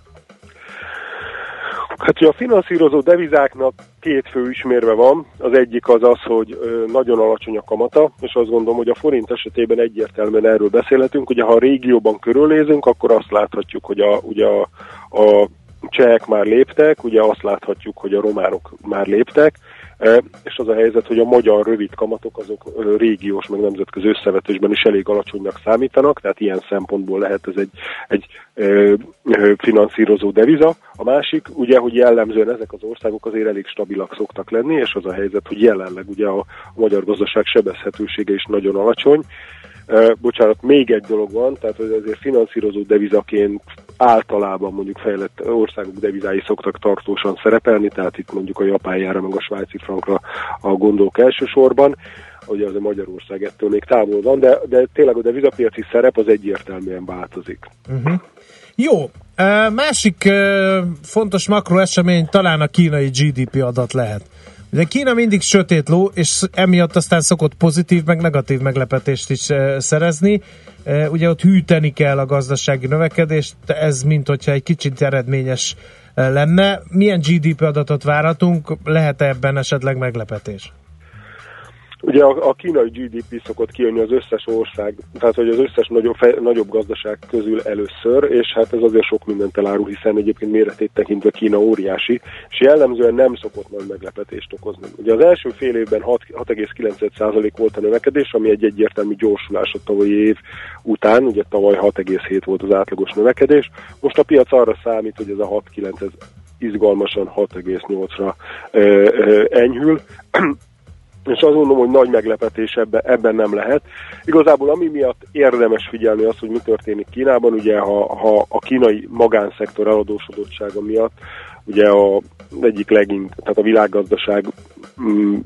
Hát ugye a finanszírozó devizáknak két fő ismérve van. Az egyik az az, hogy nagyon alacsony a kamata, és azt gondolom, hogy a forint esetében egyértelműen erről beszélhetünk. Ugye ha a régióban körülnézünk, akkor azt láthatjuk, hogy a, ugye a, a csehek már léptek, ugye azt láthatjuk, hogy a románok már léptek, és az a helyzet, hogy a magyar rövid kamatok azok régiós, meg nemzetközi összevetésben is elég alacsonynak számítanak, tehát ilyen szempontból lehet ez egy, egy finanszírozó deviza. A másik, ugye, hogy jellemzően ezek az országok azért elég stabilak szoktak lenni, és az a helyzet, hogy jelenleg ugye a, a magyar gazdaság sebezhetősége is nagyon alacsony, bocsánat, még egy dolog van, tehát hogy azért finanszírozó devizaként általában mondjuk fejlett országok devizái szoktak tartósan szerepelni, tehát itt mondjuk a japánjára, meg a svájci frankra a gondolok elsősorban, ugye az a Magyarország ettől még távol van, de, de tényleg a devizapiaci szerep az egyértelműen változik. Uh-huh. Jó, másik fontos makroesemény talán a kínai GDP adat lehet. Ugye Kína mindig sötét ló, és emiatt aztán szokott pozitív, meg negatív meglepetést is szerezni. Ugye ott hűteni kell a gazdasági növekedést, ez mint hogyha egy kicsit eredményes lenne. Milyen GDP adatot várhatunk? Lehet-e ebben esetleg meglepetés? Ugye a, a kínai GDP szokott kijönni az összes ország, tehát hogy az összes nagyobb, fe, nagyobb gazdaság közül először, és hát ez azért sok mindent elárul, hiszen egyébként méretét tekintve Kína óriási, és jellemzően nem szokott nagy meglepetést okozni. Ugye az első fél évben 6,9% volt a növekedés, ami egy egyértelmű gyorsulás a tavalyi év után, ugye tavaly 6,7 volt az átlagos növekedés. Most a piac arra számít, hogy ez a 6,9 ez izgalmasan 6,8-ra enyhül és azt mondom, hogy nagy meglepetés ebben, ebben nem lehet. Igazából ami miatt érdemes figyelni az, hogy mi történik Kínában, ugye ha, ha a kínai magánszektor eladósodottsága miatt, ugye a egyik legint, tehát a világgazdaság mm,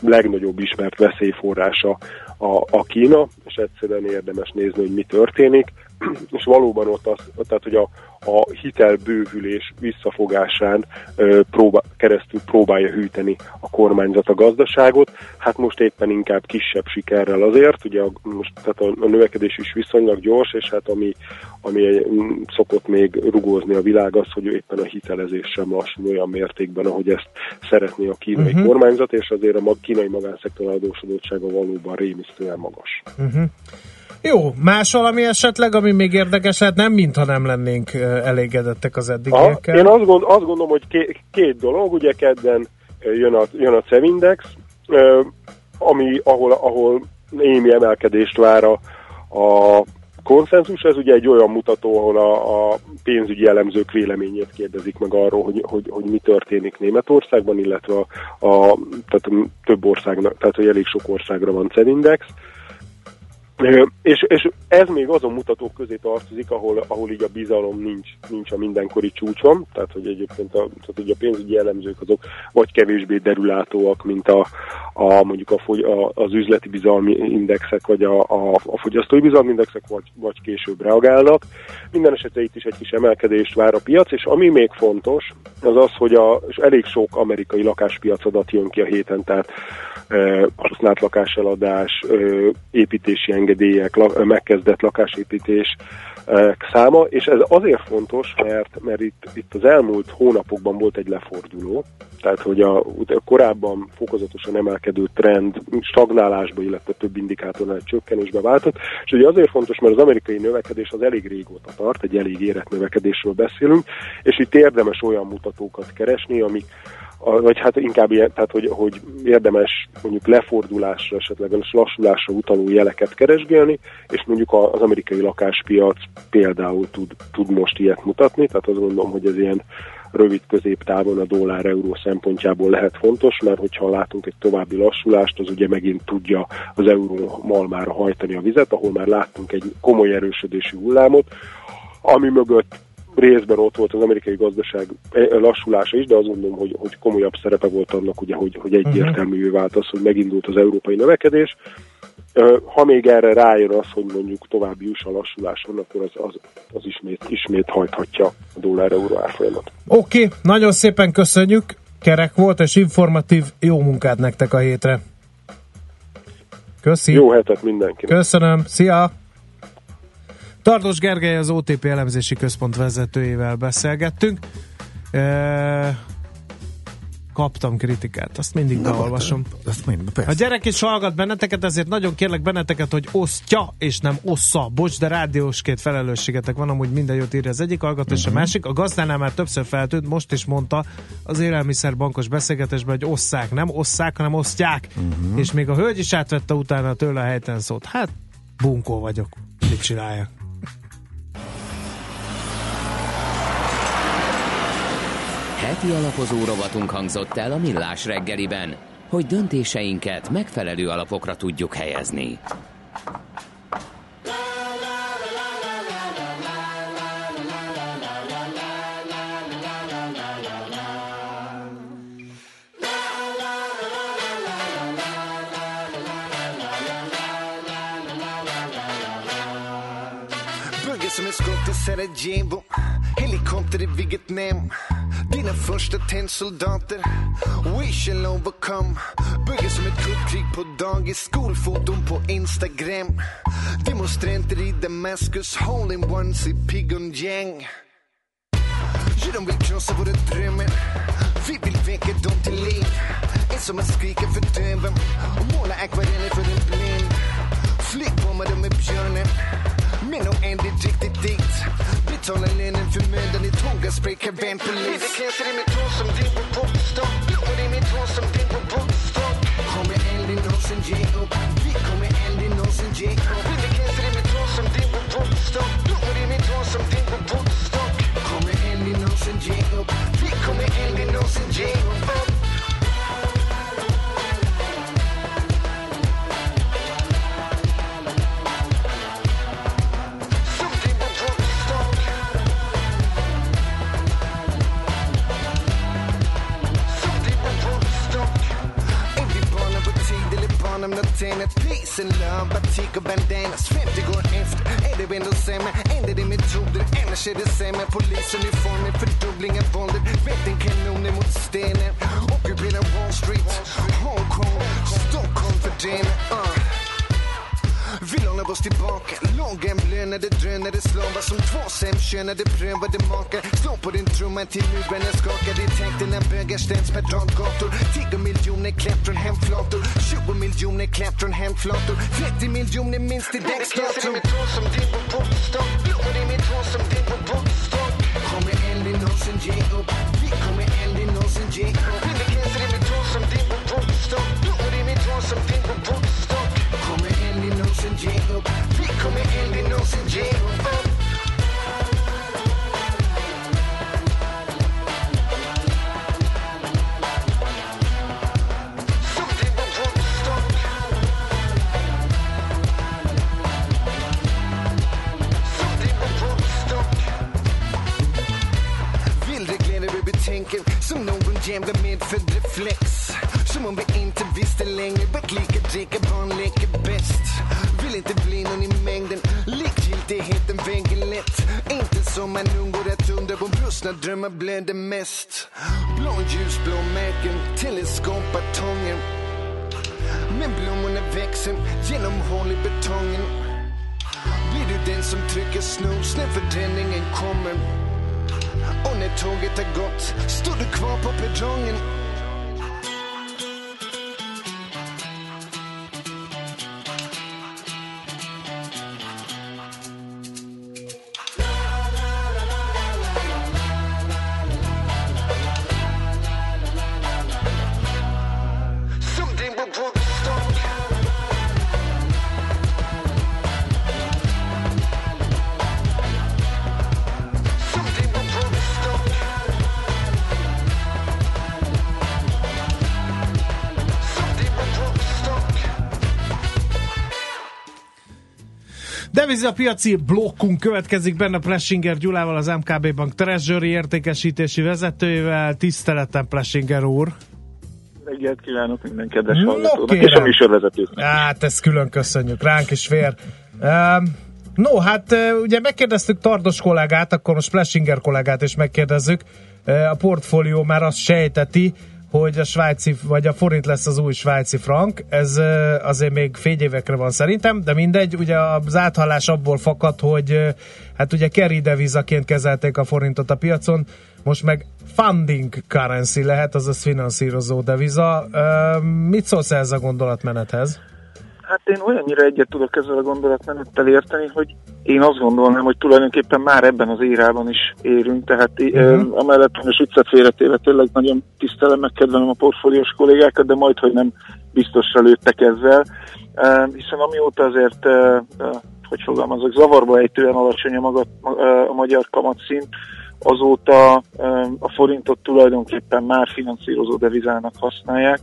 legnagyobb ismert veszélyforrása a, a Kína, és egyszerűen érdemes nézni, hogy mi történik, és valóban ott az, tehát hogy a, a hitelbővülés visszafogásán próbál, keresztül próbálja hűteni a kormányzat a gazdaságot. Hát most éppen inkább kisebb sikerrel azért, ugye a, most tehát a, a növekedés is viszonylag gyors, és hát ami, ami egy, szokott még rugózni a világ az, hogy éppen a hitelezés sem lassul olyan mértékben, ahogy ezt szeretné a kínai uh-huh. kormányzat, és azért a kínai magánszektor adósodottsága valóban rémisztően magas. Uh-huh. Jó, más valami esetleg, ami még érdekes, hát nem mintha nem lennénk elégedettek az eddigiekkel. Én azt, gond, azt gondolom, hogy két, két dolog, ugye kedden jön a, jön a Cevindex, ami, ahol, ahol némi emelkedést vár a, a konszenzus, ez ugye egy olyan mutató, ahol a, a pénzügyi elemzők véleményét kérdezik meg arról, hogy, hogy, hogy mi történik Németországban, illetve a, a tehát több országnak, tehát hogy elég sok országra van Cevindex. És, és ez még azon mutatók közé tartozik, ahol, ahol így a bizalom nincs, nincs a mindenkori csúcson, tehát hogy egyébként a, tehát, hogy a pénzügyi elemzők azok vagy kevésbé derülátóak, mint a, a mondjuk a, fogy, a, az üzleti bizalmi indexek, vagy a, a, a fogyasztói bizalmi indexek, vagy, vagy később reagálnak. Minden esetre itt is egy kis emelkedést vár a piac, és ami még fontos, az az, hogy a, és elég sok amerikai lakáspiac adat jön ki a héten, tehát használt lakáseladás, építési engedélyek, megkezdett lakásépítés száma, és ez azért fontos, mert, mert itt, itt az elmúlt hónapokban volt egy leforduló, tehát hogy a, a korábban fokozatosan emelkedő trend stagnálásba, illetve több indikátornál egy csökkenésbe váltott, és ugye azért fontos, mert az amerikai növekedés az elég régóta tart, egy elég érett növekedésről beszélünk, és itt érdemes olyan mutatókat keresni, amik, vagy hát inkább ilyen, tehát hogy, hogy érdemes mondjuk lefordulásra, esetleg lassulásra utaló jeleket keresgélni, és mondjuk az amerikai lakáspiac például tud, tud most ilyet mutatni, tehát azt gondolom, hogy ez ilyen rövid középtávon a dollár-euró szempontjából lehet fontos, mert hogyha látunk egy további lassulást, az ugye megint tudja az euró malmára hajtani a vizet, ahol már láttunk egy komoly erősödési hullámot, ami mögött részben ott volt az amerikai gazdaság lassulása is, de azt gondolom, hogy, hogy komolyabb szerepe volt annak, ugye, hogy, hogy egyértelművé vált az, hogy megindult az európai növekedés. Ha még erre rájön az, hogy mondjuk további juss a lassuláson, akkor az, az, az ismét, ismét hajthatja a dollár-euró árfolyamat. Oké, okay, nagyon szépen köszönjük, kerek volt és informatív, jó munkát nektek a hétre. Köszi. Jó hetet mindenkinek. Köszönöm, szia! Tardos Gergely az OTP elemzési központ vezetőjével beszélgettünk. E, kaptam kritikát, azt mindig Na, beolvasom. Azt mind, A gyerek is hallgat benneteket, ezért nagyon kérlek benneteket, hogy osztja, és nem ossza. Bocs, de rádiósként felelősségetek van, amúgy minden jót írja az egyik hallgató, és a másik. A gazdánál már többször feltűnt, most is mondta az élelmiszerbankos beszélgetésben, hogy osszák, nem osszák, hanem osztják. És még a hölgy is átvette utána tőle a helyten szót. Hát, bunkó vagyok. Mit csináljak? Heti alapozó rovatunk hangzott el a Millás reggeliben, hogy döntéseinket megfelelő alapokra tudjuk helyezni. Buggar som en skott i Sarajevo Helikopter i Vietnam Dina första tennsoldater. We shall overcome. Bygger som ett kuppkrig på dagis. Skolfoton på Instagram. Demonstranter i Damaskus. Hole-in-ones i Pyongyang Ja, de vill krossa våra drömmar. Vi vill väcka dem till liv. En som att skrika för döven. Och måla akvareller för en blind. Flygbombade med björnen men oändligt riktigt dit Betala lönen för mödan i tågaspray kavenpolis Kläser i mitt hår som din på popstock Blommor i mitt hår som din på popstock Kommer aldrig någonsin ge upp. Vi kommer aldrig någonsin ge upp. Kläser i mitt hår som din på popstock Blommor i mitt hår som din på popstock Kommer aldrig någonsin ge upp. Vi kommer aldrig någonsin ge upp 110 Peace and love, batik och bandanas 50 år, efter, är det ändå sämre? Ändrar det metoder, annars är det sämre Polisuniformer, fördubbling av våldet Vättenkanoner mot stenen Ockuperar Wall Street, Hong Kong, Stockholm för den, uh. Vi lånar oss tillbaka? Långa blönade drönare slavar som två sämkönade prövade makar. Slå på din trumma till murarna skakar. I takt när bögar ställs per draggator 10 miljoner klätt från hemflator. 20 miljoner klätt från hemflator. 30 miljoner minst till dagsdatum i mitt hår som din på popstock Blommor i mitt hår som din på popstock Kommer aldrig någonsin ge upp? Vi kommer aldrig någonsin ge upp? Bilderkläser i mitt hår som din på popstock Blommor i mitt hår som din på Kommer non singendo Qui come Andy non singendo oh. Som någon jämde med för reflex Som om vi inte visste längre vart lika dricker barn leker bäst. Vill inte bli någon i mängden, likgiltigheten väger lätt. Inte som man undgår att undra på brustna drömmar blöder mest. Blå ljusblå märken, teleskopbatonger. Men blommorna växer genom hål i betongen. Blir du den som trycker snooze när förändringen kommer? Och när tåget har gått står du kvar på perrongen Deviza piaci blokkunk következik benne Plessinger Gyulával, az MKB Bank Treasury értékesítési vezetőjével. Tiszteletem Plessinger úr! Reggelt kívánok minden kedves No, hallgatónak, kérem. és a műsorvezetőknek. Hát ezt külön köszönjük, ránk is fér. Um, no, hát ugye megkérdeztük Tardos kollégát, akkor most Plessinger kollégát is megkérdezzük. A portfólió már azt sejteti, hogy a svájci, vagy a forint lesz az új svájci frank, ez azért még fél évekre van szerintem, de mindegy, ugye az áthallás abból fakad, hogy hát ugye carry devizaként kezelték a forintot a piacon, most meg funding currency lehet, azaz finanszírozó deviza. Mit szólsz ez a gondolatmenethez? Hát én olyannyira egyet tudok ezzel a gondolatmenettel érteni, hogy én azt gondolnám, hogy tulajdonképpen már ebben az érában is érünk, tehát uh-huh. amellett, hogy a viccet félretéve tényleg nagyon tisztelem, megkedvelem a portfóliós kollégákat, de majd, hogy nem biztosra lőttek ezzel, uh, hiszen amióta azért, uh, hogy fogalmazok, zavarba ejtően alacsony a, maga, a magyar kamatszint, azóta a forintot tulajdonképpen már finanszírozó devizának használják.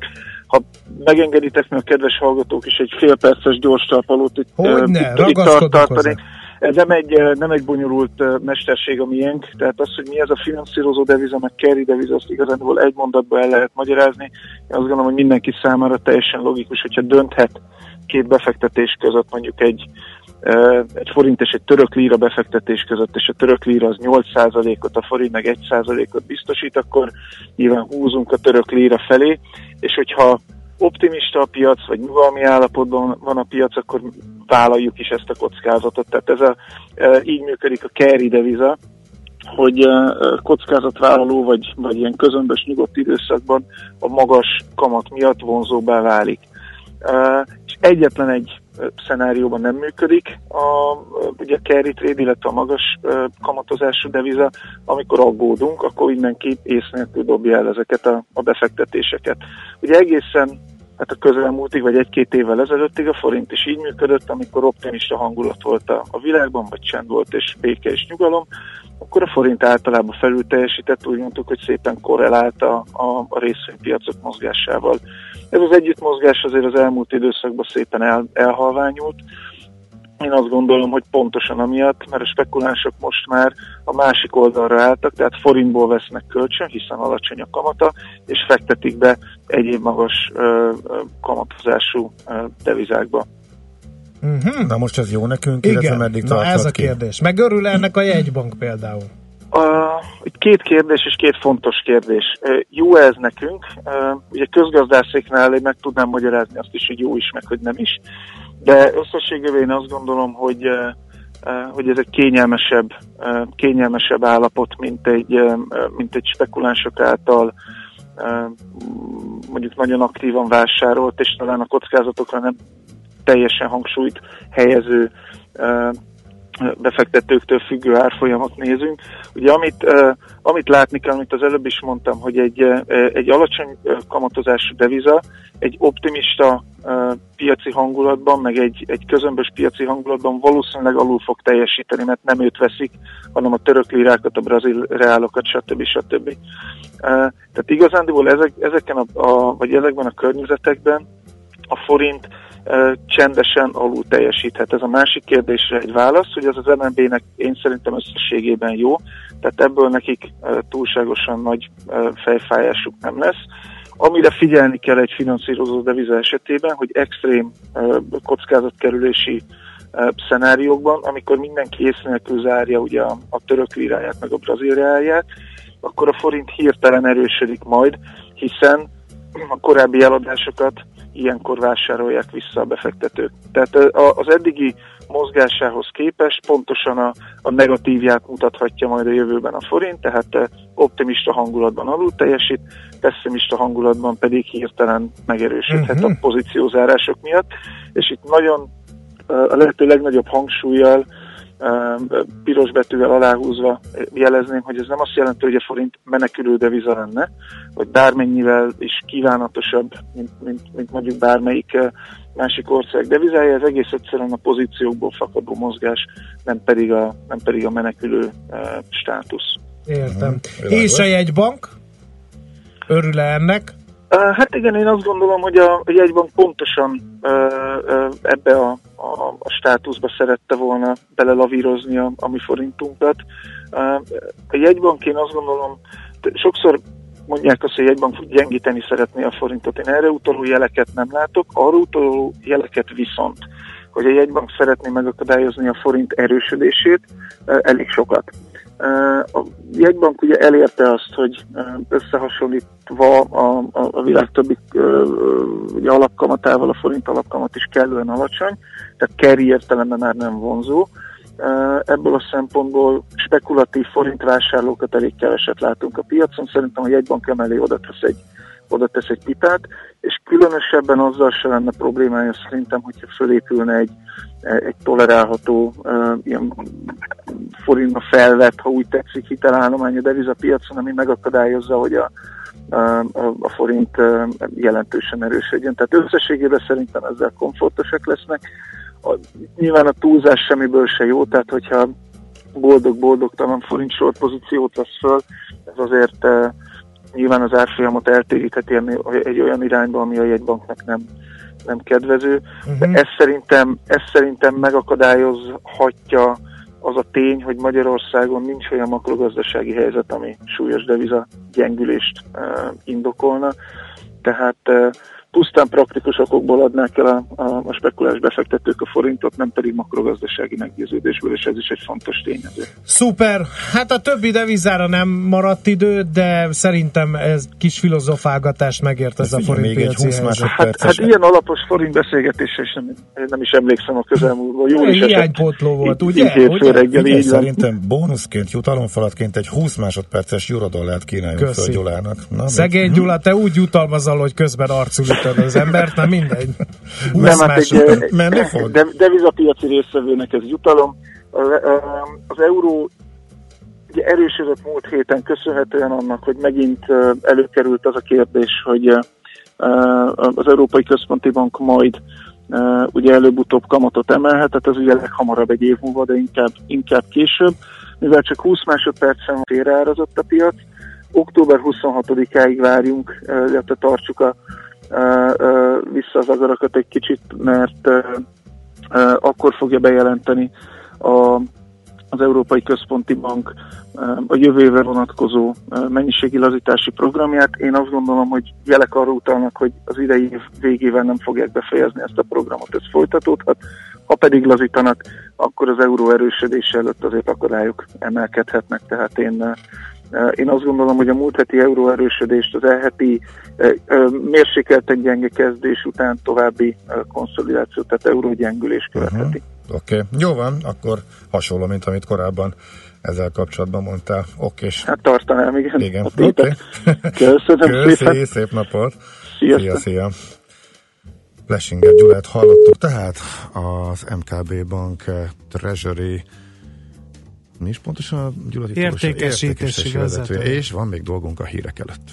Ha megengeditek meg a kedves hallgatók is egy fél perces gyors talpalót itt, Hogyne, itt, itt tart, tartani. Ez nem egy, nem egy bonyolult mesterség a miénk, tehát az, hogy mi ez a finanszírozó deviza, meg carry deviza, azt igazából egy mondatban el lehet magyarázni. Én azt gondolom, hogy mindenki számára teljesen logikus, hogyha dönthet két befektetés között mondjuk egy, egy forint és egy török líra befektetés között, és a török líra az 8%-ot, a forint meg 1%-ot biztosít, akkor nyilván húzunk a török líra felé, és hogyha optimista a piac, vagy nyugalmi állapotban van a piac, akkor vállaljuk is ezt a kockázatot. Tehát ez a, így működik a carry deviza, hogy kockázatvállaló vagy, vagy ilyen közömbös nyugodt időszakban a magas kamat miatt vonzóbbá válik. Egyetlen egy szenárióban nem működik a, ugye a carry trade, illetve a magas kamatozású deviza, amikor aggódunk, akkor mindenki ész nélkül dobja el ezeket a, a befektetéseket. Ugye egészen hát a közelmúltig, vagy egy-két évvel ezelőttig a forint is így működött, amikor optimista hangulat volt a, a világban, vagy csend volt és béke és nyugalom, akkor a forint általában felül teljesített, úgy mondtuk, hogy szépen korrelált a, a, a részvénypiacok mozgásával. Ez az együttmozgás azért az elmúlt időszakban szépen el, elhalványult. Én azt gondolom, hogy pontosan amiatt, mert a spekulánsok most már a másik oldalra álltak, tehát forintból vesznek kölcsön, hiszen alacsony a kamata, és fektetik be egyéb magas ö, ö, kamatozású ö, devizákba. Uh-huh. Na most ez jó nekünk, Igen, illetve meddig na ez a ki? kérdés. Meg örül ennek a jegybank például? Uh, két kérdés és két fontos kérdés. Uh, jó ez nekünk? Uh, ugye közgazdászéknál én meg tudnám magyarázni azt is, hogy jó is, meg hogy nem is. De összességében én azt gondolom, hogy, hogy ez egy kényelmesebb, kényelmesebb állapot, mint egy, mint egy spekulánsok által mondjuk nagyon aktívan vásárolt, és talán a kockázatokra nem teljesen hangsúlyt helyező befektetőktől függő árfolyamat nézünk. Ugye amit, amit látni kell, amit az előbb is mondtam, hogy egy, egy alacsony kamatozású deviza egy optimista piaci hangulatban, meg egy, egy közömbös piaci hangulatban valószínűleg alul fog teljesíteni, mert nem őt veszik, hanem a török lirákat, a brazil reálokat, stb. stb. Tehát igazándiból ezek, ezeken a, a, vagy ezekben a környezetekben a forint csendesen alul teljesíthet. Ez a másik kérdésre egy válasz, hogy ez az MNB-nek én szerintem összességében jó, tehát ebből nekik túlságosan nagy fejfájásuk nem lesz. Amire figyelni kell egy finanszírozó deviza esetében, hogy extrém kockázatkerülési szenáriókban, amikor mindenki ész nélkül zárja ugye a, a török liráját, meg a brazíliáját, akkor a forint hirtelen erősödik majd, hiszen a korábbi eladásokat ilyenkor vásárolják vissza a befektetők. Tehát az eddigi mozgásához képest pontosan a, a negatívját mutathatja majd a jövőben a forint, tehát optimista hangulatban alul teljesít, pessimista hangulatban pedig hirtelen megerősödhet uh-huh. a pozíciózárások miatt, és itt nagyon a lehető legnagyobb hangsúlyjal piros betűvel aláhúzva jelezném, hogy ez nem azt jelenti, hogy a forint menekülő deviza lenne, vagy bármennyivel is kívánatosabb, mint, mint, mint mondjuk bármelyik másik ország devizája, ez egész egyszerűen a pozíciókból fakadó mozgás, nem pedig a, nem pedig a menekülő státusz. Értem. Uh-huh. És a jegybank? Örül-e ennek? Hát igen, én azt gondolom, hogy a jegybank pontosan ebbe a, a, a státuszba szerette volna belelavírozni a, a mi forintunkat. A jegybank én azt gondolom, sokszor mondják azt, hogy a jegybank gyengíteni szeretné a forintot. Én erre utaló jeleket nem látok, arra utaló jeleket viszont, hogy a jegybank szeretné megakadályozni a forint erősödését, elég sokat. A jegybank ugye elérte azt, hogy összehasonlítva a, a, a világ többi ugye alapkamatával a forint alapkamat is kellően alacsony, tehát carry értelemben már nem vonzó. Ebből a szempontból spekulatív forintvásárlókat elég keveset látunk a piacon. Szerintem a jegybank emelé oda tesz egy, oda tesz egy pipát, és különösebben azzal se lenne problémája szerintem, hogyha fölépülne egy, egy tolerálható ilyen forintba felvett, ha úgy tetszik, hitelállomány a devizapiacon, ami megakadályozza, hogy a, a, a forint jelentősen erősödjön. Tehát összességében szerintem ezzel komfortosak lesznek. A, nyilván a túlzás semmiből se jó, tehát hogyha boldog-boldogtalan forint sort pozíciót vesz föl, ez azért uh, nyilván az árfolyamot eltérítheti egy olyan irányba, ami a jegybanknak nem, nem kedvező. Uh-huh. De ez szerintem, ez szerintem megakadályozhatja az a tény, hogy Magyarországon nincs olyan makrogazdasági helyzet, ami súlyos deviza gyengülést uh, indokolna. Tehát uh, pusztán praktikus okokból adnák el a, a, a spekulás befektetők a forintot, nem pedig makrogazdasági meggyőződésből, és ez is egy fontos tényező. Szuper! Hát a többi devizára nem maradt idő, de szerintem ez kis filozofálgatást megért ez, ez a forint még egy 20 hát, hát ilyen alapos forint beszélgetésre is nem, nem is emlékszem a közelmúltban. Jó is Hiánypótló volt, ugye? ugye? Reggel, így szerintem bónuszként, jutalomfalatként egy 20 másodperces eurodollárt kínáljuk föl Gyulának. Na, Szegény Gyula, te úgy jutalmazol, hogy közben arculítod megölted az embert, nem mindegy. Nem, hát egy, menni fog? De, devizapiaci részvevőnek ez jutalom. Az euró ugye erősödött múlt héten köszönhetően annak, hogy megint előkerült az a kérdés, hogy az Európai Központi Bank majd ugye előbb-utóbb kamatot emelhet, tehát ez ugye leghamarabb egy év múlva, de inkább, inkább később, mivel csak 20 másodpercen félreárazott a piac, október 26-áig várjunk, illetve tartsuk a vissza az agarakat egy kicsit, mert akkor fogja bejelenteni a, az Európai Központi Bank a jövő évre vonatkozó mennyiségi lazítási programját. Én azt gondolom, hogy jelek arra utalnak, hogy az idei év végével nem fogják befejezni ezt a programot, ez folytatódhat. Ha pedig lazítanak, akkor az euró erősödése előtt azért akadályok emelkedhetnek, tehát én én azt gondolom, hogy a múlt heti euróerősödést az elheti mérsékelten gyenge kezdés után további konszolidáció, tehát eurógyengülés követheti. Uh-huh. Oké, okay. jó van, akkor hasonló, mint amit korábban ezzel kapcsolatban mondtál. Oké. Hát tartanám, igen. Igen, oké. Okay. Köszönöm Köszi, szépen. szép napot. Sziasztok. Szia, szia. Lesinger Gyulát hallottuk, tehát az MKB Bank Treasury mi is pontosan a Gyula Értékesítési vezető. És van még dolgunk a hírek előtt.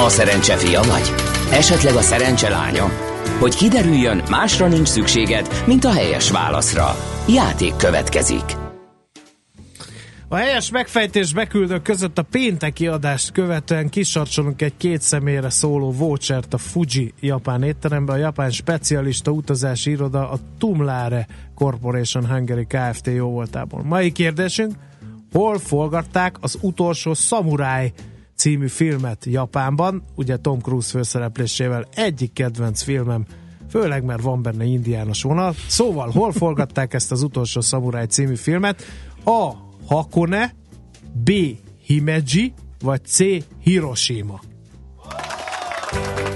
A szerencse fia vagy? Esetleg a szerencse lánya? Hogy kiderüljön, másra nincs szükséged, mint a helyes válaszra. Játék következik. A helyes megfejtés beküldők között a pénteki adást követően kisarcsolunk egy két személyre szóló vouchert a Fuji japán étterembe. A japán specialista utazási iroda a Tumlare Corporation Hungary Kft. jó voltából. Mai kérdésünk, hol forgatták az utolsó szamuráj című filmet Japánban, ugye Tom Cruise főszereplésével egyik kedvenc filmem, főleg mert van benne indiános vonal. Szóval, hol forgatták ezt az utolsó szamuráj című filmet? A. Hakone, B. Himeji, vagy C. Hiroshima?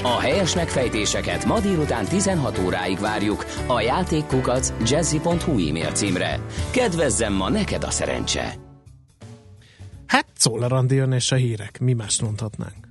A helyes megfejtéseket ma délután 16 óráig várjuk a játékkukac jazzy.hu e-mail címre. Kedvezzem ma neked a szerencse! Hát Szóla Randi jön és a hírek, mi más mondhatnánk?